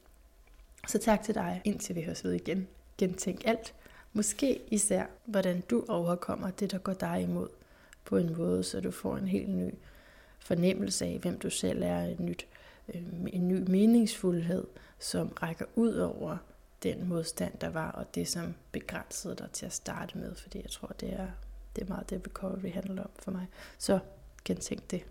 Så tak til dig, indtil vi høres ved igen. Gentænk alt. Måske især, hvordan du overkommer det, der går dig imod på en måde, så du får en helt ny fornemmelse af, hvem du selv er, et nyt, øh, en ny meningsfuldhed, som rækker ud over den modstand, der var, og det, som begrænsede dig til at starte med, fordi jeg tror, det er, det er meget det, recovery handler om for mig. Så gentænk det.